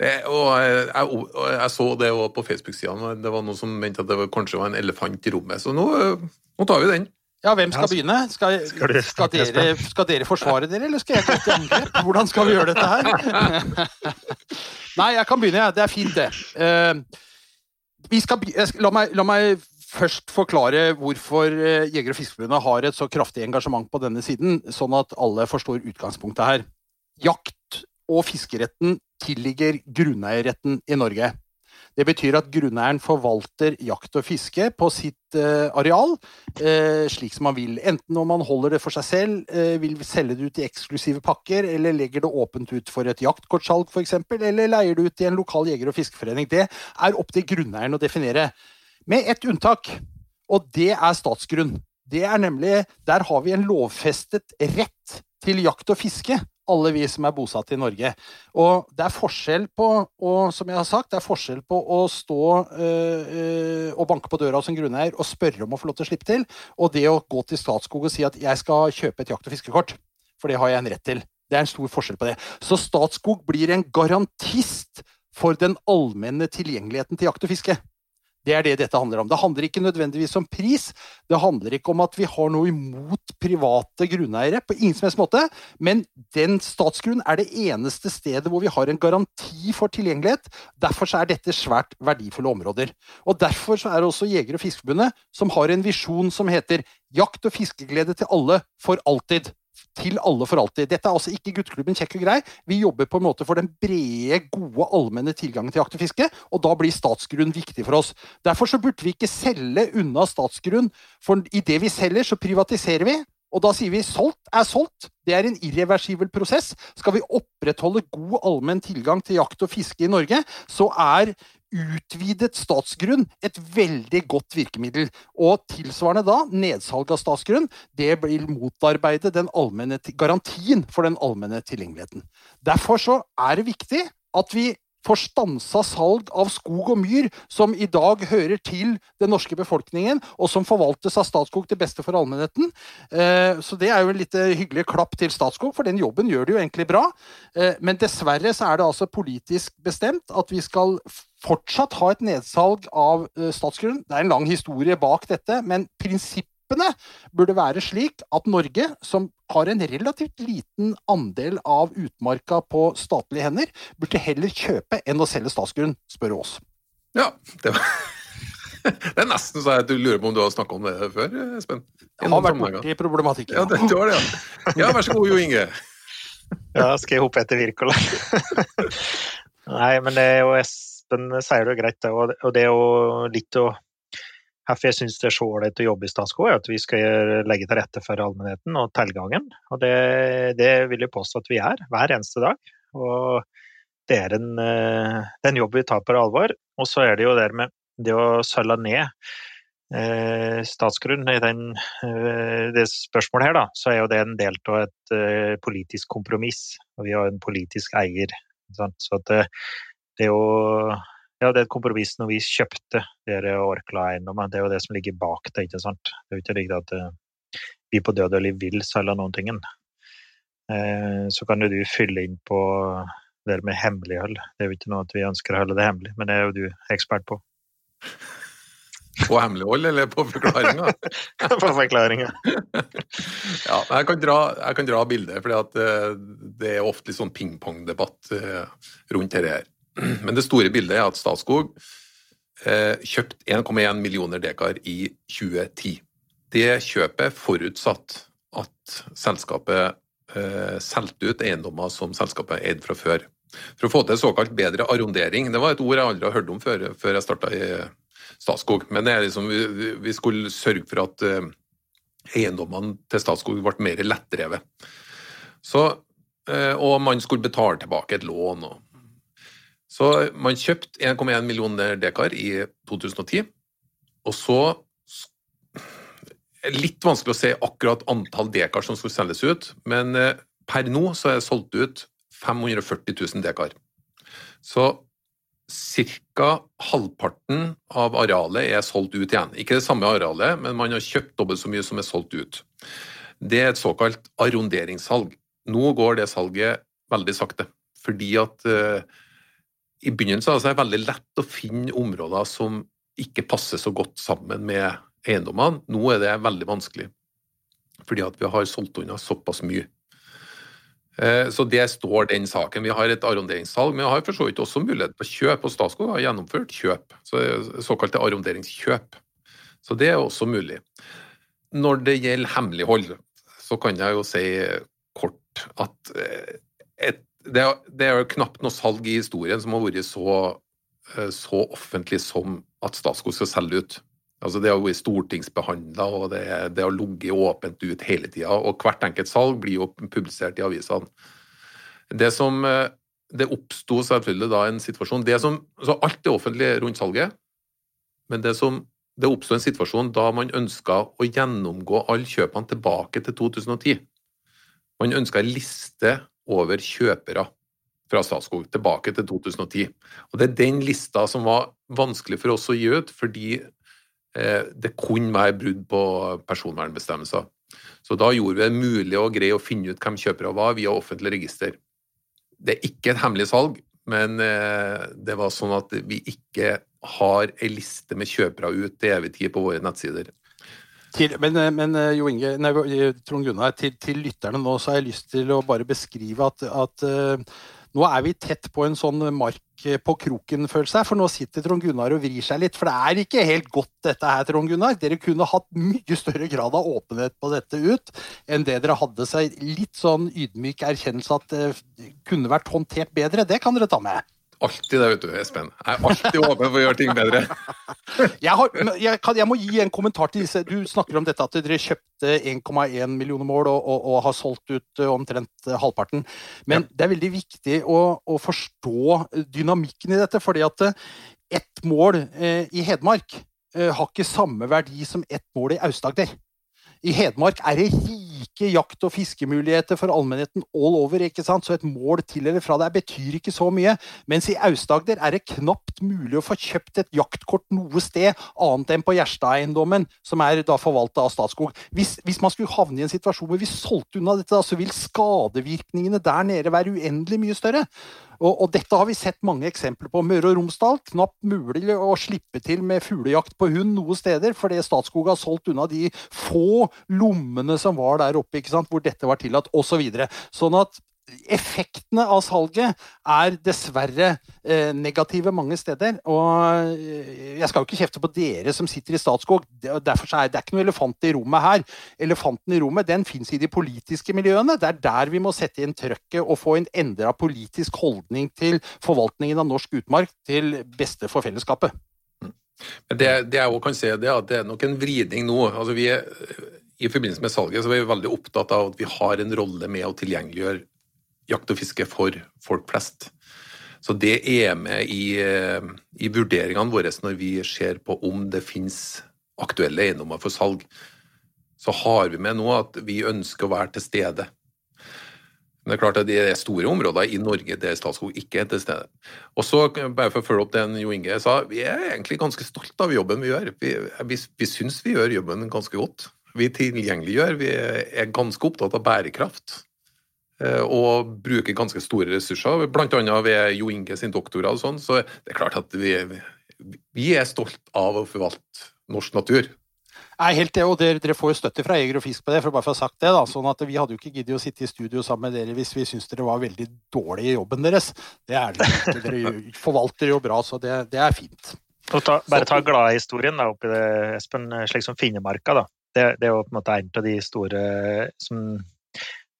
Det, og jeg, jeg, jeg, så det på Facebook-sidene, det var noen som mente at det var, kanskje var en elefant i rommet. Så nå, nå tar vi den. Ja, hvem skal begynne? Skal, skal, skal, dere, skal, dere, forsvare dere, eller skal jeg gå til angrep? Hvordan skal vi gjøre dette her? Nei, jeg kan begynne, jeg. Det er fint, det. Uh, skal, la, meg, la meg først forklare hvorfor eh, Jeger- og Fiskerforbundet har et så kraftig engasjement på denne siden, sånn at alle forstår utgangspunktet her. Jakt- og fiskeretten tilligger grunneierretten i Norge. Det betyr at grunneieren forvalter jakt og fiske på sitt eh, areal eh, slik som man vil. Enten om man holder det for seg selv, vil selge det ut i eksklusive pakker, eller legger det åpent ut for et jaktkortsalg f.eks., eller leier det ut i en lokal jeger- og fiskeforening. Det er opp til grunneieren å definere. Med ett unntak, og det er statsgrunn. Det er nemlig Der har vi en lovfestet rett til jakt og fiske, alle vi som er bosatt i Norge. Og det er forskjell på og, som jeg har sagt, det er forskjell på å stå øh, og banke på døra hos en grunneier og spørre om å få lov til å slippe til, og det å gå til Statskog og si at jeg skal kjøpe et jakt- og fiskekort, for det har jeg en rett til. Det er en stor forskjell på det. Så Statskog blir en garantist for den allmenne tilgjengeligheten til jakt og fiske. Det er det dette handler om. Det handler ikke nødvendigvis om pris. Det handler ikke om at vi har noe imot private grunneiere, på ingen som helst måte. Men den statsgrunnen er det eneste stedet hvor vi har en garanti for tilgjengelighet. Derfor er dette svært verdifulle områder. Og Derfor er det også Jeger- og Fiskerforbundet som har en visjon som heter Jakt og fiskeglede til alle for alltid til alle for alltid. Dette er altså ikke gutteklubben kjekk og grei. Vi jobber på en måte for den brede, gode, allmenne tilgangen til jakt og fiske, og da blir statsgrunn viktig for oss. Derfor så burde vi ikke selge unna statsgrunn, for i det vi selger, så privatiserer vi. Og da sier vi solgt er solgt. Det er en irreversibel prosess. Skal vi opprettholde god allmenn tilgang til jakt og fiske i Norge, så er utvidet statsgrunn et veldig godt virkemiddel. Og tilsvarende da, nedsalg av statsgrunn, det vil motarbeide den allmenne garantien for den allmenne tilgjengeligheten. Derfor så er det viktig at vi får stansa salg av skog og myr, som i dag hører til den norske befolkningen, og som forvaltes av Statskog til beste for allmennheten. Eh, så det er jo en litt hyggelig klapp til Statskog, for den jobben gjør det jo egentlig bra. Eh, men dessverre så er det altså politisk bestemt at vi skal fortsatt ha et nedsalg av eh, statsgrunn. Det er en lang historie bak dette, men prinsippene burde være slik at Norge, som har en relativt liten andel av utmarka på statlige hender, burde heller kjøpe enn å selge statsgrunn, spør oss. Ja, det var det er nesten så jeg lurer på om du har snakka om det før, Espen? Jeg har vært borti problematikken. Ja, det, var det, ja. ja, vær så god, Jo Inge. ja, skal jeg hoppe etter Wirkola? Nei, men det er jo Espen sier det jo greit, og det er jo litt å Hvorfor jeg syns det er så ålreit å jobbe i Statskog, er at vi skal legge til rette for allmennheten og tilgangen. Og det, det vil jeg påstå at vi er, hver eneste dag. Og det er en, eh, det er en jobb vi tar på alvor. Og så er det jo det med det å sølge ned eh, statsgrunn i den, eh, det spørsmålet her, da, så er jo det en del av et eh, politisk kompromiss. Og vi har en politisk eier. Så at det, er jo ja, det er et kompromiss når vi kjøpte dere Orkla-eiendommen. Det er jo det som ligger bak det. ikke sant? Det er jo ikke riktig at uh, vi på død og liv vil selge noen ting. Uh, så kan jo du fylle inn på det med hemmelighold. Det er jo ikke noe at vi ønsker å holde det hemmelig, men det er jo du ekspert på. På hemmelighold, eller på forklaringa? på forklaringa. ja, jeg kan dra, jeg kan dra bildet, for uh, det er ofte litt sånn pingpongdebatt rundt dette her. Men det store bildet er at Statskog eh, kjøpte 1,1 millioner dekar i 2010. Det kjøpet forutsatt at selskapet eh, solgte ut eiendommer som selskapet eide fra før. For å få til såkalt bedre arrondering, det var et ord jeg aldri har hørt om før, før jeg starta i Statskog, men liksom, vi, vi, skulle sørge for at eh, eiendommene til Statskog ble mer lettdrevet. Så, eh, og man skulle betale tilbake et lån. og så man kjøpte 1,1 millioner dekar i 2010, og så Litt vanskelig å se akkurat antall dekar som skulle selges ut, men eh, per nå så er det solgt ut 540 000 dekar. Så ca. halvparten av arealet er solgt ut igjen. Ikke det samme arealet, men man har kjøpt dobbelt så mye som er solgt ut. Det er et såkalt arronderingssalg. Nå går det salget veldig sakte, fordi at uh, i begynnelsen er det veldig lett å finne områder som ikke passer så godt sammen med eiendommene. Nå er det veldig vanskelig, fordi vi har solgt unna såpass mye. Eh, så det står den saken. Vi har et arronderingssalg, men vi har for så vidt også mulighet på kjøp, og Statskog har gjennomført kjøp, så såkalte arronderingskjøp. Så det er også mulig. Når det gjelder hemmelighold, så kan jeg jo si kort at eh, et det, det er jo knapt noe salg i historien som har vært så, eh, så offentlig som at Statskog skal selge ut. Altså Det har vært stortingsbehandla, og det, det har ligget åpent ut hele tida. Og hvert enkelt salg blir jo publisert i avisene. Det som eh, Det oppsto selvfølgelig da en situasjon det som, så Alt er offentlig rundt salget, men det som det oppsto en situasjon da man ønska å gjennomgå alle kjøpene tilbake til 2010. Man ønska ei liste over kjøpere fra Statskog tilbake til 2010. Og Det er den lista som var vanskelig for oss å gi ut, fordi eh, det kunne være brudd på personvernbestemmelser. Så da gjorde vi det mulig og greie å finne ut hvem kjøpere var via offentlig register. Det er ikke et hemmelig salg, men eh, det var sånn at vi ikke har ei liste med kjøpere ut til evig tid på våre nettsider. Til, men, eh, men eh, Jo Inge, nei, Trond Gunnar, til, til, lytterne nå så har jeg lyst til å bare beskrive at, at nå er vi tett på en sånn mark på kroken-følelse her, for nå sitter Trond Gunnar og vrir seg litt. For det er ikke helt godt dette her, Trond Gunnar. Dere kunne hatt mye større grad av åpenhet på dette ut enn det dere hadde seg. Litt sånn ydmyk erkjennelse at det kunne vært håndtert bedre, det kan dere ta med. Alltid det, vet du, Espen. Jeg er alltid åpen for å gjøre ting bedre. jeg, har, jeg, kan, jeg, må gi en kommentar til disse. Du snakker om dette at dere kjøpte 1,1 millioner mål og, og, og, har solgt ut eh, omtrent eh, halvparten. Men ja. det er veldig viktig å, å, forstå dynamikken i dette. fordi at eh, ett mål eh, i Hedmark eh, har ikke samme verdi som ett mål i Aust-Agder. I Hedmark er det rike jakt- og fiskemuligheter for allmennheten all over. ikke sant? Så et mål til eller fra der betyr ikke så mye. Mens i Aust-Agder er det knapt mulig å få kjøpt et jaktkort noe sted annet enn på Gjerstad-eiendommen, som er da forvalta av Statskog. Hvis, hvis, man skulle havne i en situasjon hvor vi solgte unna dette, så vil skadevirkningene der nede være uendelig mye større. Og, og, dette har vi sett mange eksempler på. Møre og Romsdal, knapt mulig å slippe til med fuglejakt på hund noe steder, fordi Statskog har solgt unna de få lommene som var der oppe, hvor dette var tillatt, osv. Så sånn at effektene av salget er dessverre eh, negative mange steder. Og eh, jeg skal jo ikke kjefte på dere som sitter i Statskog. Derfor er det ikke noe elefant i rommet her. Elefanten i rommet den fins i de politiske miljøene. Det er der vi må sette inn trøkket og få en endra politisk holdning til forvaltningen av norsk utmark til beste for fellesskapet. Det, det jeg også kan si, er at det er nok en vridning nå. Altså vi er, I forbindelse med salget så er vi veldig opptatt av at vi har en rolle med å tilgjengeliggjøre jakt og fiske for folk flest. Så det er med i, eh, i vurderingene våre når vi ser på om det finnes aktuelle eiendommer for salg. Så har vi med nå at vi ønsker å være til stede. Men det er klart at det er store områder i Norge der Statskog ikke er til stede. Og så, bare for å følge opp det Jo Inge sa, vi er egentlig ganske stolt av jobben vi gjør. Vi, vi, vi syns vi gjør jobben ganske godt. Vi tilgjengeliggjør, vi er ganske opptatt av bærekraft. Eh, og bruker ganske store ressurser, bl.a. ved Jo Inge sin doktorgrad. Sånn, så det er klart at vi, vi er stolt av å forvalte norsk natur. Jeg er helt det, og dere, dere får jo støtte fra Jeger og Fisk på det. for bare for å ha sagt det da, sånn at Vi hadde jo ikke giddet å sitte i studio sammen med dere hvis vi syntes dere var veldig dårlige i jobben deres. Det er det. Dere forvalter jo bra, så det, det er fint. Ta, bare ta gladhistorien oppi det, Espen, slik som Finnemarka. da. Det, det, er jo på en måte en av de store som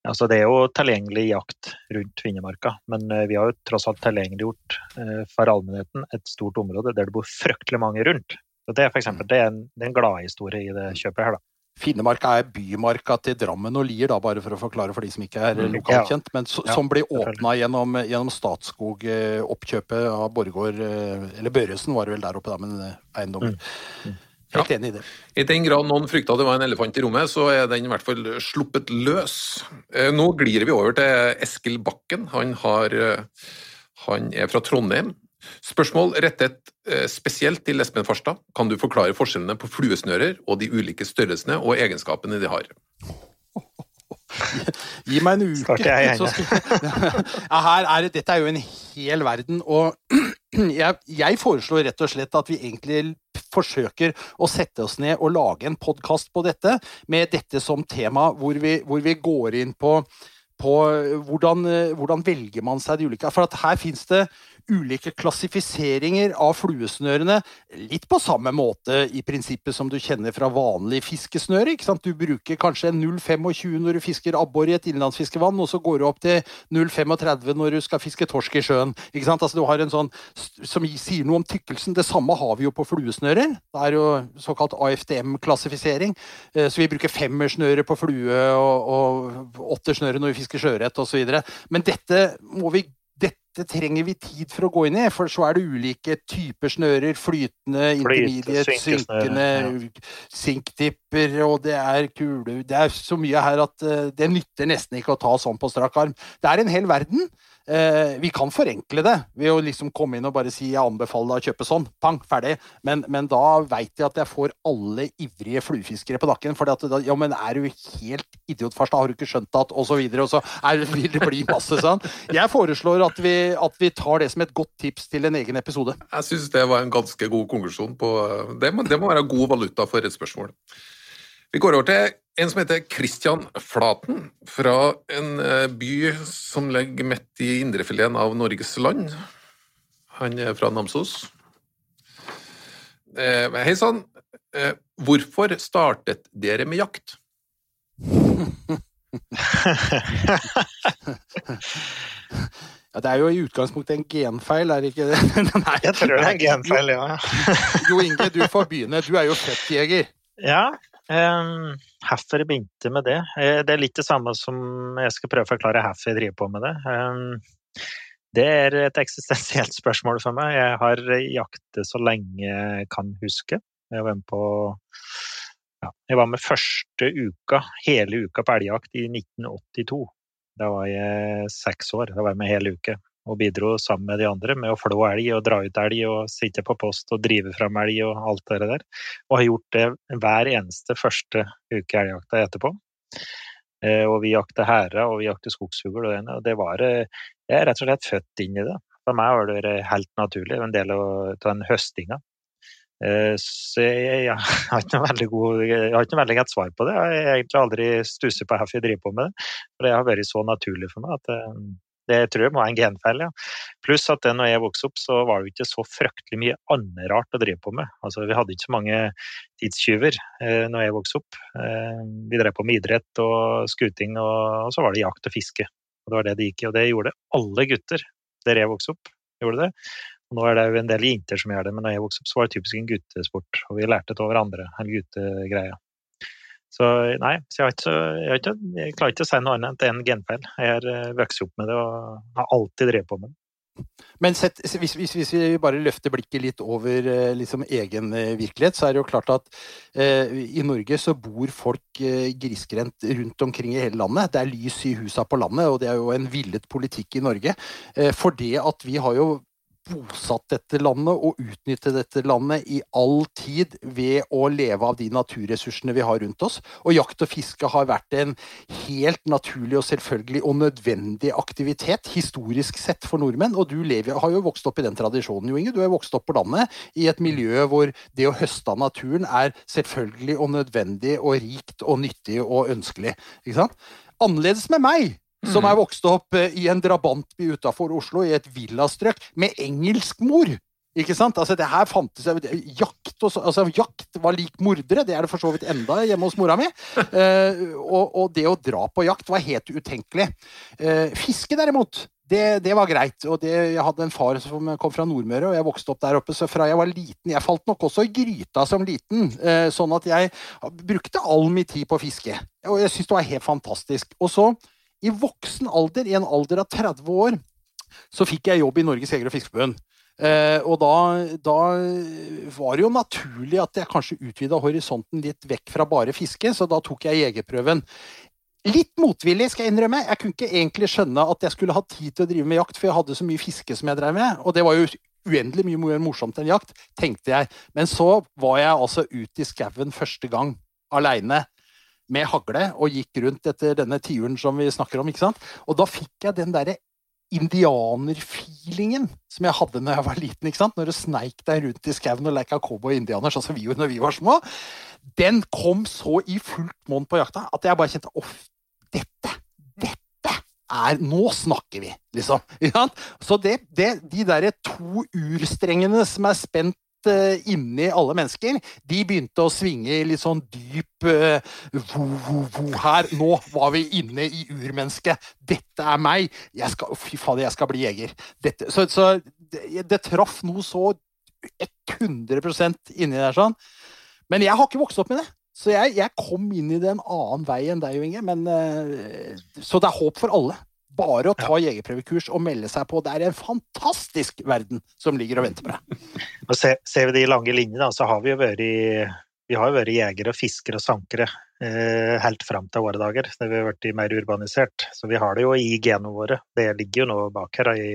Altså, det er jo tilgjengelig jakt rundt Finnemarka, men eh, vi har jo tross alt tilgjengeliggjort eh, for allmennheten et stort område der det bor fryktelig mange rundt. Så det er for eksempel, det er en, det er en gladhistorie i det kjøpet her. da. Finnemarka er bymarka til Drammen og Lier, da, bare for å forklare for de som ikke er mm, lokalt kjent. Men så, ja, som ble åpna gjennom, gjennom Statskog-oppkjøpet av Borregaard Eller Børresen var det vel der oppe, da, men eiendommer. Mm. Mm. ja. enig i det. I den grad noen frykta det var en elefant i rommet, så er den i hvert fall sluppet løs. Eh, nå glir vi over til Eskil Bakken. Han, har, eh, han er fra Trondheim. Spørsmål rettet eh, spesielt til Espen Farstad. Kan du forklare forskjellene på fluesnører og de ulike størrelsene og egenskapene de har? Gi meg en uke. Jeg ja, her er dette er jo en hel verden. Og jeg, jeg, foreslår rett og slett at vi egentlig forsøker å sette oss ned og lage en podkast på dette, med dette som tema, hvor vi, hvor vi går inn på, på hvordan, hvordan, velger man seg de ulike For at her fins det ulike klassifiseringer av fluesnørene. Litt på samme måte i prinsippet som du kjenner fra vanlig fiskesnøre. Du bruker kanskje 0,25 når du fisker abbor i et innlandsfiskevann, og så går du opp til 0,35 når du skal fiske torsk i sjøen. ikke sant? Altså Du har en sånn som sier noe om tykkelsen. Det samme har vi jo på fluesnører. Det er jo såkalt AFDM-klassifisering. Eh, så vi bruker femmersnøre på flue og, og åttersnøre når vi fisker sjøørret osv. Men dette må vi dette trenger vi tid for å gå inn i, for så er det ulike typer snører. Flytende, intermediate, synkende, ja. Sinktipper, og det er kule Det er så mye her at uh, det nytter nesten ikke å ta sånn på strak arm. Det er en hel verden. Eh, vi kan forenkle det ved å liksom komme inn og bare si 'jeg anbefaler deg å kjøpe sånn'. Pang, ferdig. Men, men da veit jeg at jeg får alle ivrige fluefiskere på nakken. For ja, men er du helt idiotfarsta, har du ikke skjønt at Og så videre. Og så er, vil det bli masse sånn. Jeg foreslår at vi, at vi, tar det som et godt tips til en egen episode. Jeg syns det var en ganske god konklusjon på Det må, det må være god valuta for et spørsmål. Vi går over til en som heter Christian Flaten, fra en eh, by som ligger midt i indrefileten av Norges land. Han er fra Namsos. Eh, hei sann. Eh, hvorfor startet dere med jakt? Ja, Det er jo i utgangspunktet en genfeil, er det ikke det? Nei, jeg tror det er en genfeil, ja. jo Inge, du får begynne. Du er jo fettjeger. jeger. Ja, hvorfor jeg begynte med det? Eh, det er litt det samme som jeg skal prøve å forklare hvorfor jeg driver på med det. Um, det er et eksistensielt spørsmål for meg. Jeg har jaktet så lenge jeg kan huske. Jeg var med på ja, Jeg var med første uka, hele uka på elgjakt i 1982. Da var jeg seks år. Da var jeg med hele uke og bidro sammen med de andre med å flå elg og dra ut elg og sitte på post og drive fram elg og alt det der. Og har gjort det hver eneste første uke elgjakta etterpå. Eh, og vi jakter hære og vi jakter skogsfugl og det, og det var eh, Jeg er rett og slett født inn i det. For meg var det helt naturlig, en del av den høstinga. Eh, så jeg, jeg, har ikke noe veldig god, har ikke noe veldig godt svar på det. Jeg har egentlig aldri stusset på hvorfor jeg driver på med det. For det har vært så naturlig for meg at det, tror jeg må være en genfeil. Ja. Pluss at når jeg vokste opp, så var det jo ikke så fryktelig mye annet rart å drive på med. Altså, vi hadde ikke så mange tidstyver eh, når jeg vokste opp. Eh, vi drev på med idrett og skuting, og, og, så var det jakt og fiske. Og Det var det det gikk i, og det gjorde alle gutter der jeg vokste opp. gjorde det. Nå er det jo en del jenter som gjør det, men da jeg vokste opp, så var det typisk en guttesport. Og vi lærte det av hverandre, hele guttegreie. Så nei, så jeg, ikke, jeg, ikke, jeg, klarer ikke å si noe annet enn genfeil. Jeg har eh, vokst opp med det og har alltid drevet på med det. Men sett, hvis, hvis, hvis, vi bare løfter blikket litt over eh, liksom, egen eh, virkelighet, så er det jo klart at eh, i Norge så bor folk eh, grisgrendt rundt omkring i hele landet. Det er lys i husa på landet, og det er jo en villet politikk i Norge. Eh, for det at vi har jo bosatt dette landet og utnytte dette landet i all tid ved å leve av de naturressursene vi har rundt oss. Og jakt og fiske har vært en helt naturlig og selvfølgelig og nødvendig aktivitet historisk sett for nordmenn. Og du lever, har jo vokst opp i den tradisjonen, Jo Inge. Du har vokst opp på landet i et miljø hvor det å høste av naturen er selvfølgelig og nødvendig og rikt og nyttig og ønskelig. Ikke sant? Annerledes med meg som er vokst opp eh, i en drabantby utafor Oslo, i et villastrøk, med engelsk mor. Ikke sant? Altså, det her fantes jakt, og, altså, jakt var lik mordere. Det er det for så vidt enda hjemme hos mora mi. Eh, og, og, det å dra på jakt var helt utenkelig. Eh, fiske, derimot, det, det, var greit. og det, Jeg hadde en far som kom fra Nordmøre, og jeg vokste opp der oppe. Så fra jeg var liten Jeg falt nok også i gryta som liten, eh, sånn at jeg brukte all min tid på fiske. Og jeg syntes det var helt fantastisk. Og så i voksen alder, i en alder av 30 år, så fikk jeg jobb i Norges Jeger- og Fiskerforbund. Eh, og da, da, var det jo naturlig at jeg kanskje utvida horisonten litt vekk fra bare fiske, så da tok jeg jegerprøven. Litt motvillig, skal jeg innrømme. Jeg kunne ikke egentlig skjønne at jeg skulle ha tid til å drive med jakt, for jeg hadde så mye fiske som jeg drev med. Og det var jo uendelig mye mer morsomt enn jakt, tenkte jeg. Men så var jeg altså ute i skauen første gang, aleine med hagle og gikk rundt etter denne tiuren som vi snakker om. ikke sant? Og da fikk jeg den derre indianerfeelingen som jeg hadde når jeg var liten. ikke sant? Når du sneik deg rundt i skauen og leika cowboy-indianer, sånn som vi gjorde når vi var små. Den kom så i fullt monn på jakta at jeg bare kjente off, dette, dette er Nå snakker vi, liksom. Så det, det, de derre to urstrengene som er spent inni alle mennesker, de begynte å svinge litt sånn dyp uh, vo, vo, vo her. Nå var vi inne i urmennesket. Dette er meg. Jeg skal, fy fader, jeg skal bli jeger. Dette, så, så det, det, traff noe så 100% inni der sånn. Men jeg har ikke vokst opp med det. Så jeg, jeg kom inn i det en annen vei enn deg, Inge. Men, uh, så det er håp for alle. Bare å ta jegerprøvekurs og melde seg på. Det er en fantastisk verden som ligger og venter på deg. Og ser, ser vi de lange linjene, så har vi jo vært, vi har jo vært jegere, fiskere og sankere eh, helt fram til våre dager. Da vi har vært mer urbanisert. Så vi har det jo i genene våre. Det ligger jo nå bak her. I,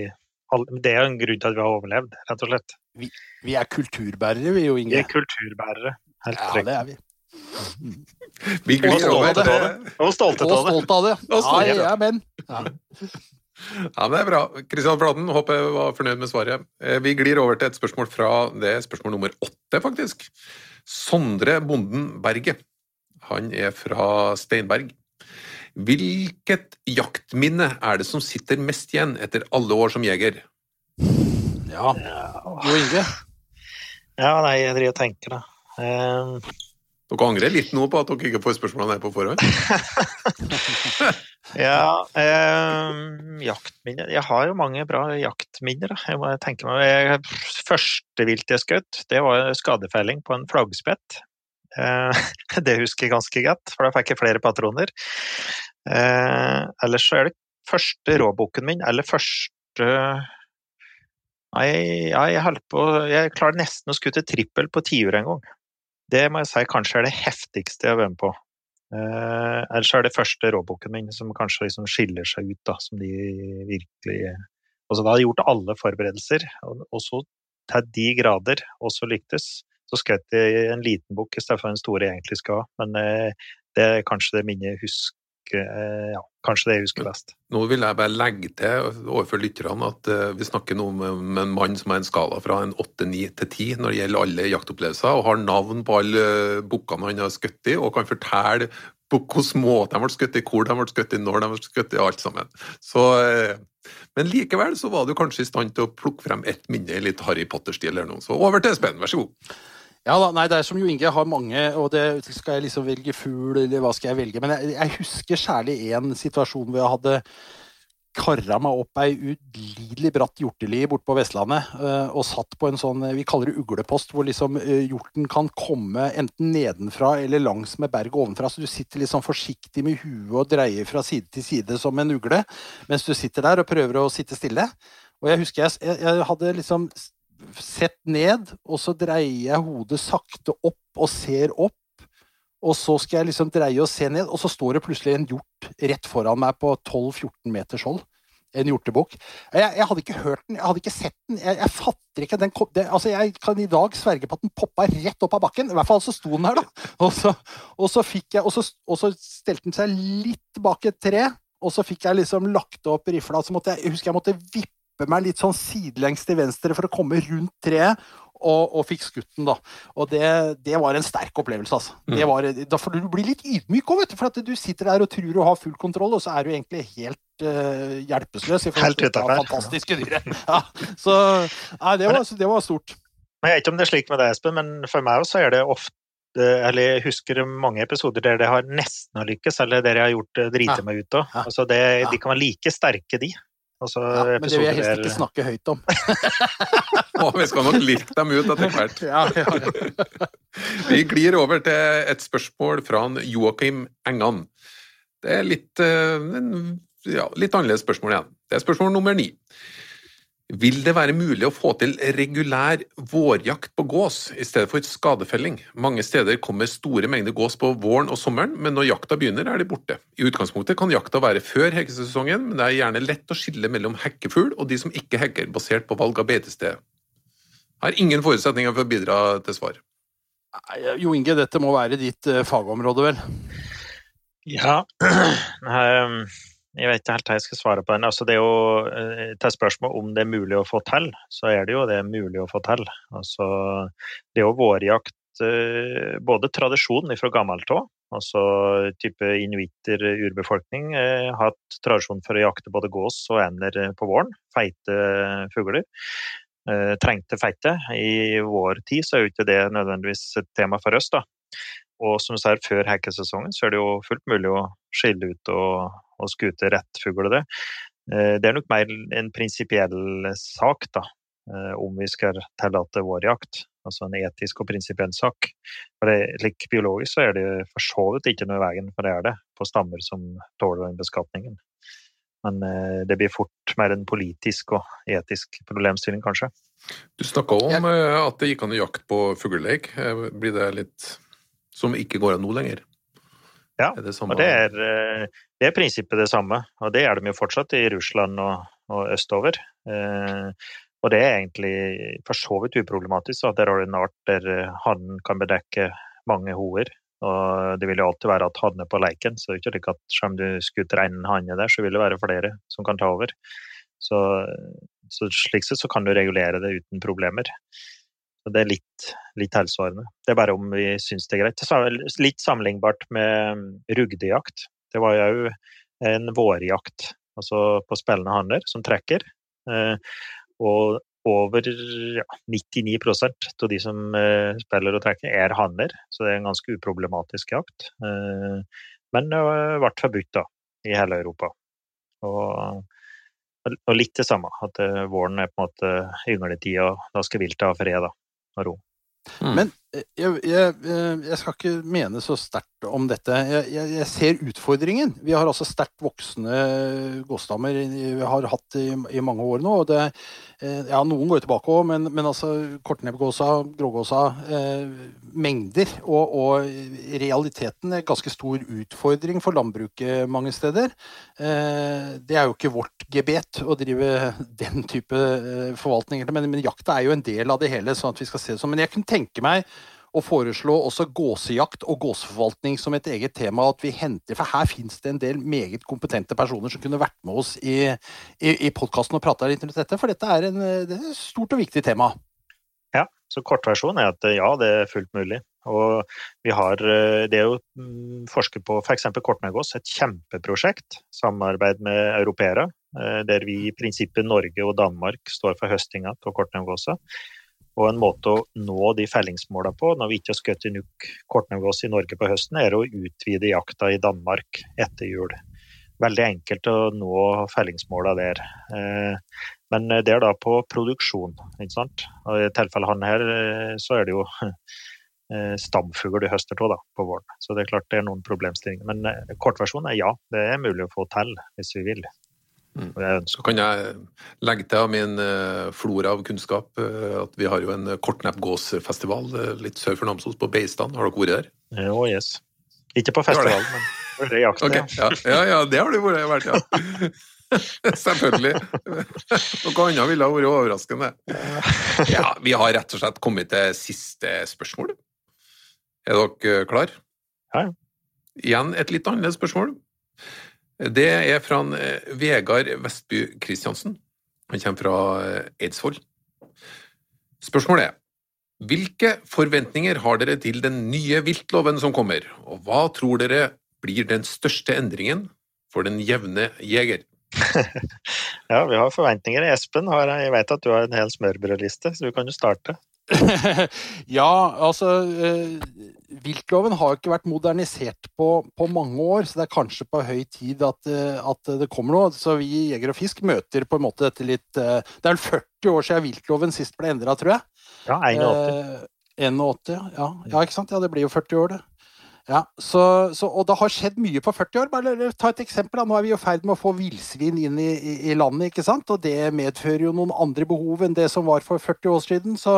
det er en grunn til at vi har overlevd, rett og slett. Vi, vi er kulturbærere, vi jo, Inge. Vi er kulturbærere. Helt ja, det er vi. Vi glir over til det. Og stolte av det. Stolt av det. Ja, ja, men. Ja. Ja, det er bra. Kristian Flaten, håper jeg var fornøyd med svaret. Eh, vi glir over til et spørsmål fra det er spørsmål nummer åtte, faktisk. Sondre Bonden Berget. Han er fra Steinberg. Hvilket jaktminne er det som sitter mest igjen etter alle år som jeger? Ja Jo Inge? Ja, nei, jeg driver og tenker, da. Uh, dere angrer litt nå på at dere ikke får spørsmålene her på forhånd? ja, eh, jaktminner Jeg har jo mange bra jaktminner. Jeg må tenke meg Første vilt jeg skjøt, det var skadefelling på en flaggspett. Eh, det husker jeg ganske godt, for da fikk jeg flere patroner. Eh, ellers så er det første råbukken min, eller første Nei, jeg, på Jeg klarer nesten å skutte trippel på tiur en gang. Det må jeg si kanskje er det heftigste jeg har vært med på. Eh, ellers er det første råboken min som kanskje liksom skiller seg ut, da, som de virkelig Altså, da hadde jeg gjort alle forberedelser, og, og så til de grader også lyktes. Så skjøt jeg en liten bukk istedenfor en stor jeg egentlig skal ha, men eh, det er kanskje det minnet jeg husker husker ja, kanskje det jeg husker best. Nå vil jeg bare legge til overfor lytterne at uh, vi snakker nå med en mann som har en skala fra en 8-9 til 10 når det gjelder alle jaktopplevelser, og har navn på alle bukkene han har skutt i, og kan fortelle på hvilken måte de ble skutt i, hvor de ble skutt i, når de ble skutt i, alt sammen. Så, men likevel så var du kanskje i stand til å plukke frem ett minne i litt Harry Potter-stil eller noe. Så over til Espen, vær så god. Ja da, nei, det er som Jo Inge har mange, og det skal jeg liksom velge fugl, eller hva skal jeg velge? Men jeg, jeg husker særlig én situasjon hvor jeg hadde kara meg opp ei ulidelig bratt hjorteli borte på Vestlandet uh, og satt på en sånn vi kaller det uglepost, hvor liksom uh, hjorten kan komme enten nedenfra eller langs med berget ovenfra. Så du sitter sånn forsiktig med huet og dreier fra side til side som en ugle mens du sitter der og prøver å sitte stille. Og jeg husker jeg, jeg, jeg hadde liksom sett ned, og så dreier jeg hodet sakte opp og ser opp. Og så skal jeg liksom dreie og se ned, og så står det plutselig en hjort rett foran meg på 12-14 meters hold. En hjortebukk. Jeg, jeg, hadde ikke hørt den, jeg hadde ikke sett den. Jeg, jeg fatter ikke den det, altså Jeg kan i dag sverge på at den poppa rett opp av bakken. I hvert fall så sto den her, da. Og så, og så fikk jeg, og så, og så stelte den seg litt bak et tre, og så fikk jeg liksom lagt opp rifla. Så måtte jeg, jeg husker jeg måtte vippe vippe meg litt sånn sidelengs til venstre for å komme rundt treet. Og, og fikk skutt den, da. Og det, det, var en sterk opplevelse, altså. Mm. Var, da får du bli litt ydmyk òg, vet du. For at du sitter der og tror du har full kontroll, og så er du egentlig helt uh, hjelpeløs i forhold til det fantastiske dyret. Ja, så nei, det var, det var stort. Jeg vet ikke om det er slik med deg, Espen, men for meg også er det ofte eller jeg husker mange episoder der det har nesten lykkes, eller der jeg har gjort drite meg ut av. Altså de kan være like sterke, de. Altså, ja, men det vil jeg helst ikke snakke høyt om. oh, vi skal nok lirke dem ut etter hvert. ja, ja, vi glir over til et spørsmål fra Joakim Engan. Det er litt, eh, litt annerledes spørsmål igjen. Det er spørsmål nummer ni. Vil det være mulig å få til regulær vårjakt på gås i stedet for skadefelling? Mange steder kommer store mengder gås på våren og sommeren, men når jakta begynner er de borte. I utgangspunktet kan jakta være før hekkesesongen, men det er gjerne lett å skille mellom hekkefugl og de som ikke hekker, basert på valg av beitested. Har ingen forutsetninger for å bidra til svar. Jo Inge, dette må være ditt eh, fagområde, vel? Ja. Um, jeg vet ikke helt hva jeg skal svare på den. Altså, det er jo, eh, til spørsmål om det er mulig å få til, så er det jo det mulig å få til. Altså, det er jo vårjakt eh, både tradisjon fra gammelt av, altså type inuitter, urbefolkning, eh, har hatt tradisjon for å jakte både gås og ender på våren. Feite fugler. Trengte feite. I vår tid så er jo ikke det nødvendigvis et tema for oss, da. Og som du ser, før hekkesesongen så er det jo fullt mulig å skille ut og og skute rett fugl det. Eh, det er nok mer en prinsipiell sak, da, eh, om vi skal tillate vårjakt. Altså en etisk og prinsipiell sak. For det, like, Biologisk så er det for så vidt ikke noe i veien for det er det, på stammer som tåler den beskatningen. Men eh, det blir fort mer en politisk og etisk problemstilling, kanskje. Du snakka om at det gikk an å jakte på fugleleik. Blir det litt som ikke går an nå lenger? Ja, det og det er, det er, prinsippet det samme. Og det er de jo fortsatt i Russland og, og østover. Eh, og det er egentlig for så vidt uproblematisk. at har du en art der eh, hannen kan bedekke mange hoer. Og det vil jo alltid være at hannen er på leiken, så det er ikke at selv om du skuter én hanne der, så vil det være flere som kan ta over. Så, så slik sett så kan du regulere det uten problemer. Så det er litt, litt tilsvarende. Det er bare om vi syns det er greit. Det er litt sammenlignbart med rugdejakt. Det var jo en vårjakt altså på spillende hanner som trekker. Eh, og over ja, 99% av de som eh, spiller og trekker, er hanner, så det er en ganske uproblematisk jakt. Eh, men det ble forbudt da, i hele Europa. Og, og litt det samme, at våren er på en måte yngletida, da skal viltet ha fred. da og ro. Mm. Men jeg, jeg, eh, jeg, skal ikke mene så sterkt om dette. Jeg, jeg, ser utfordringen. Vi har altså sterkt voksende gåsdammer vi har hatt i, i, mange år nå. det, eh, ja, Noen går tilbake òg, men, men altså kortnebbgåsa, grågåsa eh, Mengder. Og, og realiteten er ganske stor utfordring for landbruket mange steder. Eh, det er jo ikke vårt gebet å drive den type forvaltning, men, men jakta er jo en del av det hele. sånn at vi skal se det sånn. Men jeg kunne tenke meg å foreslå også gåsejakt og gåseforvaltning som et eget tema. at vi henter, For her finnes det en del meget kompetente personer som kunne vært med oss i, i, i podkasten og prata litt rundt dette. For dette er, en, det er et stort og viktig tema. Ja, så kortversjonen er at ja, det er fullt mulig. Og vi har eh, det å mm, forske på f.eks. Kortnegås, et kjempeprosjekt. Samarbeid med europeere, eh, der vi i prinsippet Norge og Danmark står for høstinga på kortnegåsa. Og en måte å nå de fellingsmåla på, når vi ikke har skutt nok kortnegås i Norge på høsten, er å utvide jakta i Danmark etter jul. Veldig enkelt å nå fellingsmåla der. Eh, men det er da på produksjon, ikke sant. Og I tilfellet han her, så er det jo Eh, stamfugl du høster av på våren. Så det er klart det er noen problemstillinger. Men eh, kortversjonen er ja, det er mulig å få til hvis vi vil. Mm. Så kan jeg legge til av min eh, flora av kunnskap at vi har jo en kortnebbgåsfestival litt sør for Namsos, på Beistan. Har dere vært der? Jo, yes. Ikke på festivalen, men på jakten, okay. ja. ja. Ja, det har du vært, ja. Selvfølgelig. Noe annet ville ha vært overraskende. Ja, vi har rett og slett kommet til siste spørsmål. Er dere klar? Ja. Igjen et litt annerledes spørsmål. Det er fra en, Vegard Vestby Kristiansen. Han kommer fra eh, Eidsvoll. Spørsmålet er hvilke forventninger har dere til den nye viltloven som kommer, og hva tror dere blir den største endringen for den jevne jeger? ja, vi har forventninger. Espen, har, jeg vet at du har en hel smørbrødliste, så du kan jo starte. ja, altså eh, Viltloven har ikke vært modernisert på, på, mange år, så det er kanskje på høy tid at, eh, at, det kommer noe. Så vi i Jeger og Fisk møter på en måte dette litt eh, Det er vel 40 år siden viltloven sist ble endra, tror jeg. Ja, 81. Eh, 81 ja. ja, ikke sant. Ja, det blir jo 40 år, det. Ja, så, så, og det har skjedd mye på 40 år. Bare ta et eksempel. Da. Nå er vi i ferd med å få villsvin inn i, i, i, landet, ikke sant? og det medfører jo noen andre behov enn det som var for 40 år siden. Så,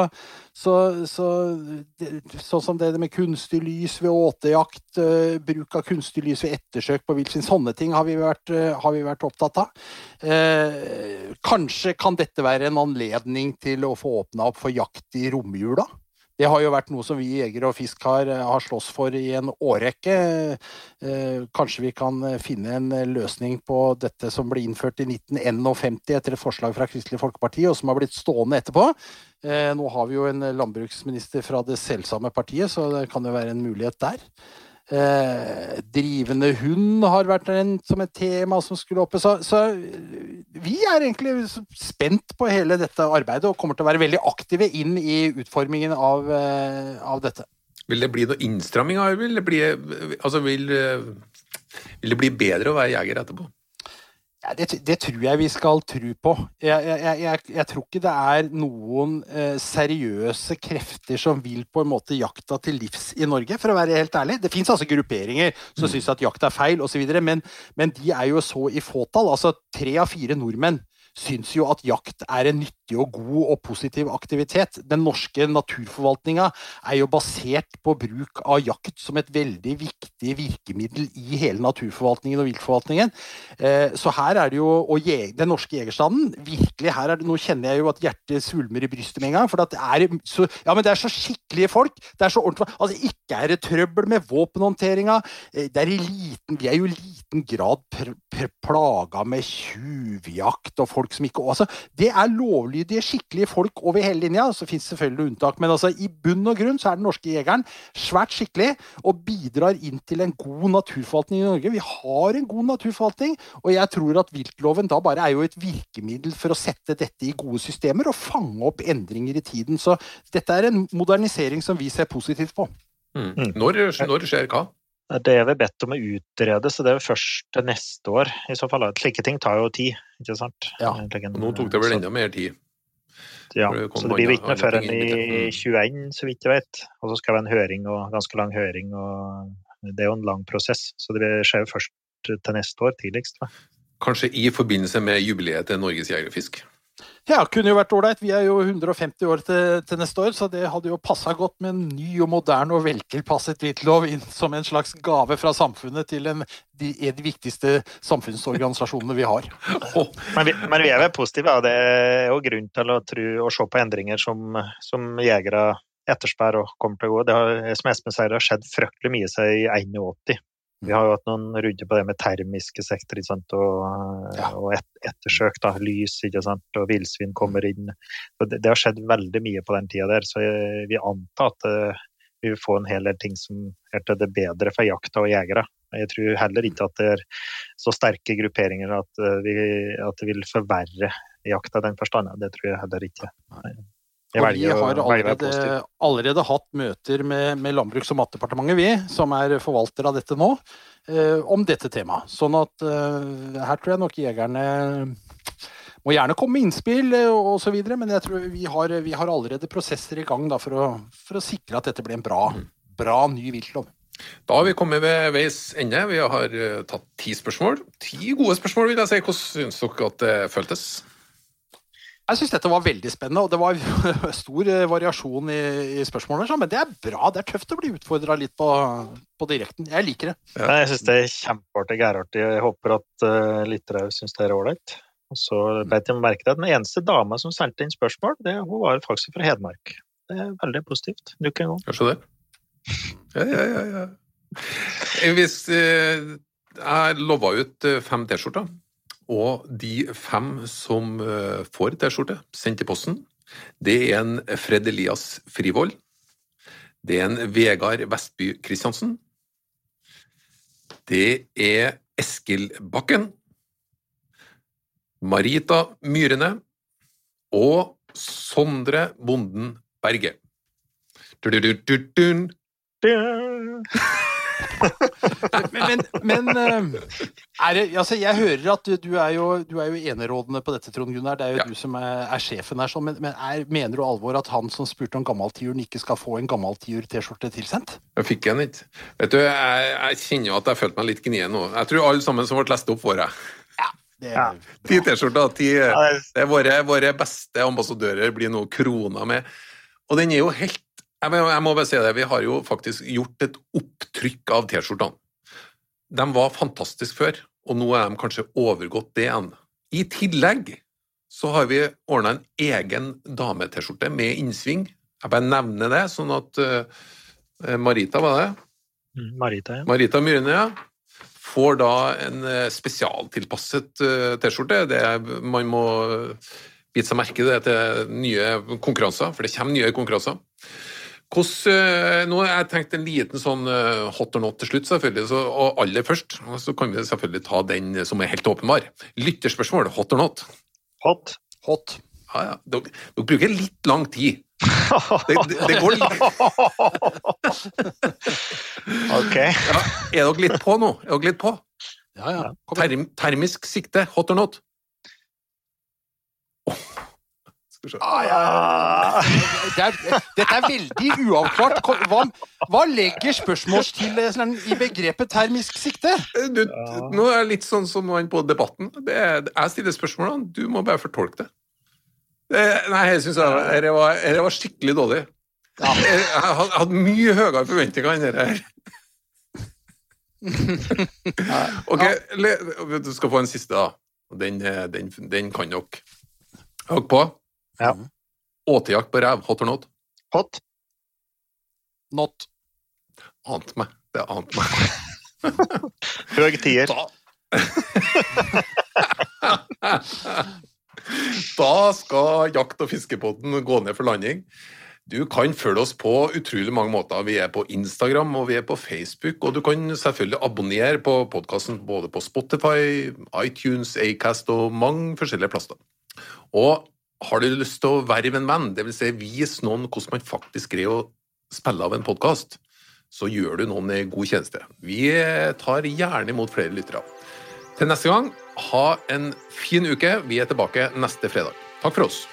så, sånn som det med kunstig lys ved åtejakt, uh, bruk av kunstig lys ved ettersøk på villsvin, sånne ting har vi vært, uh, har vi vært opptatt av. Uh, kanskje kan dette være en anledning til å få åpna opp for jakt i romjula? Det har jo vært noe som vi jegere og fisk har, eh, har slåss for i en årrekke. Eh, kanskje vi kan eh, finne en løsning på dette som ble innført i 1951 etter et forslag fra Kristelig Folkeparti, og som har blitt stående etterpå. Nå har vi jo en landbruksminister fra det selvsamme partiet, så det kan jo være en mulighet der. Eh, drivende hund har vært en, som et tema som skulle oppe. Så, så, vi er egentlig spent på hele dette arbeidet og kommer til å være veldig aktive inn i utformingen av, eh, av dette. Vil det bli noe innstramming? Vil det altså vil, vil det bli bedre å være jeger etterpå? Ja, det, det, tror jeg vi skal tro på. Jeg, jeg, jeg, jeg tror ikke det er noen eh, seriøse krefter som vil på en måte jakta til livs i Norge, for å være helt ærlig. Det fins altså grupperinger som mm. syns at jakt er feil osv., men, men de er jo så i fåtall. Altså tre av fire nordmenn syns jo at jakt er en nyttig og god og positiv aktivitet. Den norske naturforvaltninga er jo basert på bruk av jakt som et veldig viktig virkemiddel i hele naturforvaltningen og viltforvaltningen. Eh, så her er det jo Og den norske jegerstanden virkelig her er det, Nå kjenner jeg jo at hjertet svulmer i brystet med en gang. For det er så, ja, det er så skikkelige folk. Det er så ordentlig Altså, ikke er det trøbbel med våpenhåndteringa. Eh, det er i liten Vi er jo i liten grad plaga med tjuvjakt og folk som ikke altså, Det er lovlydige, skikkelige folk over hele linja. Så fins selvfølgelig unntak, men altså, i bunn og grunn så er den norske jegeren svært skikkelig og bidrar inn til en god naturforvaltning i Norge. Vi har en god naturforvaltning, og jeg tror at viltloven da bare er jo et virkemiddel for å sette dette i gode systemer og fange opp endringer i tiden. Så dette er en modernisering som vi ser positivt på. Mm. Når, når skjer hva? Det er vi bedt om å utrede, så det er først neste år. i så fall. Slike ting tar jo tid, ikke sant? Ja. Nå tok det vel enda mer tid? Ja, så det blir jo ikke noe før enn i 21, mm. så vidt jeg vet. Og så skal det være en høring, og ganske lang høring. og Det er jo en lang prosess, så det skjer jo først til neste år, tidligst. Kanskje i forbindelse med jubileet til Norges Jeger og Fisk? Ja, kunne jo vært ålreit. Vi er jo 150 år til, til, neste år, så det hadde jo passa godt med en ny og moderne og veltilpasset hvitlov inn som en slags gave fra samfunnet til en, de, de viktigste samfunnsorganisasjonene vi har. men, vi, men, vi, er vel positive, og det er jo grunn til å, tro, å se på endringer som, som jegere etterspør og kommer til å gå. Det har, som Espen sier, det har skjedd fryktelig mye siden 81. Vi har jo hatt noen runder på det med termiske sektor sant? og, Ja. og et, ettersøk. Da, lys sant? og villsvin kommer inn. Det, det har skjedd veldig mye på den tida der, så jeg antar anta at eh, vi vil få en hel del ting som er til det bedre for jakta og jegere. Jeg tror heller ikke at det er så sterke grupperinger at, eh, vi, at det vil forverre jakta i den forstand. Det tror jeg heller ikke. Jeg Og vi har allerede, allerede hatt møter med, med Landbruks- og matdepartementet, vi, som er forvalter av dette nå, eh, om dette temaet. Sånn at eh, her tror jeg nok jegerne må gjerne komme med innspill eh, og så videre, men jeg tror vi har, vi har allerede prosesser i gang da, for, å, for å sikre at dette blir en bra, bra ny viltlov. Da har vi kommet ved veis ende. Vi har eh, tatt ti spørsmål. Ti gode spørsmål, vil jeg si. Hvordan syns dere at det føltes? Jeg syns dette var veldig spennende, og det var stor eh, variasjon i, i spørsmålene. Men det er bra. Det er tøft å bli utfordra litt på, på direkten. Jeg liker det. Ja. Nei, Jeg syns det er kjempeartig, gærartig. Jeg håper at uh, lyttere syns det er ålreit. Og så beit jeg merke til at den eneste dama som sendte inn spørsmål, det, hun var faktisk fra Hedmark. Det er veldig positivt. Nok en gang. Kanskje det? Ja, ja, ja. ja. Hvis eh, Jeg lova ut eh, fem T-skjorter, og de fem som eh, får T-skjorte sendt i posten, det er en Fred Elias Frivold, det er en Vegard Vestby Christiansen, det er Eskil Bakken, Marita Myrene og Sondre Bonden Berge. Du-du-du-du-dun. Men, men, men eh, er det, altså jeg hører at du, du, er jo, du er jo enerådende på dette, Trond Gunnar. Det er jo Ja. du som er, er sjefen her. Sånn, men men er, mener du alvor at han som spurte om gammaltiuren, ikke skal få en gammaltiur-T-skjorte tilsendt? Jeg fikk en, ikke. Vet du, jeg, jeg kjenner jo at jeg følte meg litt gnien nå. Jeg tror alle sammen som ble lest opp, får jeg. Ja. Ti T-skjorter. Er våre, våre beste ambassadører blir nå krona med. Og den er jo helt jeg må, jeg må bare si det, Vi har jo faktisk gjort et opptrykk av T-skjortene. De var fantastiske før, og nå er de kanskje overgått det igjen. I tillegg så har vi ordna en egen dame-T-skjorte med innsving. Jeg bare nevner det, sånn at eh, Marita, var det? Mm, Marita, ja. Marita Myrne, ja. Får da en eh, spesialtilpasset eh, T-skjorte. Det Man må bite seg merke det til nye konkurranser, for det kommer nye konkurranser. Hvordan, eh, nå har jeg tenkt en liten sånn eh, hot or not til slutt, selvfølgelig, så, og aller først. Og så kan vi selvfølgelig ta den som er helt åpenbar. Lytterspørsmål, hot or not. Hot. Hot. Ja, ja. Dere, dere bruker litt lang tid. Det, det, det går litt ok. ja. Er dere litt på nå? Er dere litt på? Ja, ja. Term, termisk sikte, hot or not? Ah, Det er, dette er veldig uavklart. Hva, hva legger spørsmålsstilleren i begrepet termisk sikte? Du, nå er det litt sånn som han på Debatten. Det er, jeg stiller spørsmålene, du må bare fortolke det. det nei, jeg syns dette var, dette var skikkelig dårlig. Ja. Jeg, jeg hadde hadde mye høyere forventninger enn dette her. Ok, le, du skal få en siste, da. Den, eh, den, den kan dere. Hogg på? Ja. Åtejakt på rev, hot or not? hot. Not. Ante meg. Det ante meg. Høg tier. Da Da skal jakt- og fiskepodden gå ned for landing. Du kan følge oss på utrolig mange måter. Vi er på Instagram og vi er på Facebook, og du kan selvfølgelig abonnere på podkasten både på Spotify, iTunes, Acast og mange forskjellige plasser. Og har du lyst til å verve en venn, dvs. Si vise noen hvordan man faktisk greier å spille av en podkast, så gjør du noen en god tjeneste. Vi tar gjerne imot flere lyttere. Til neste gang, ha en fin uke. Vi er tilbake neste fredag. Takk for oss.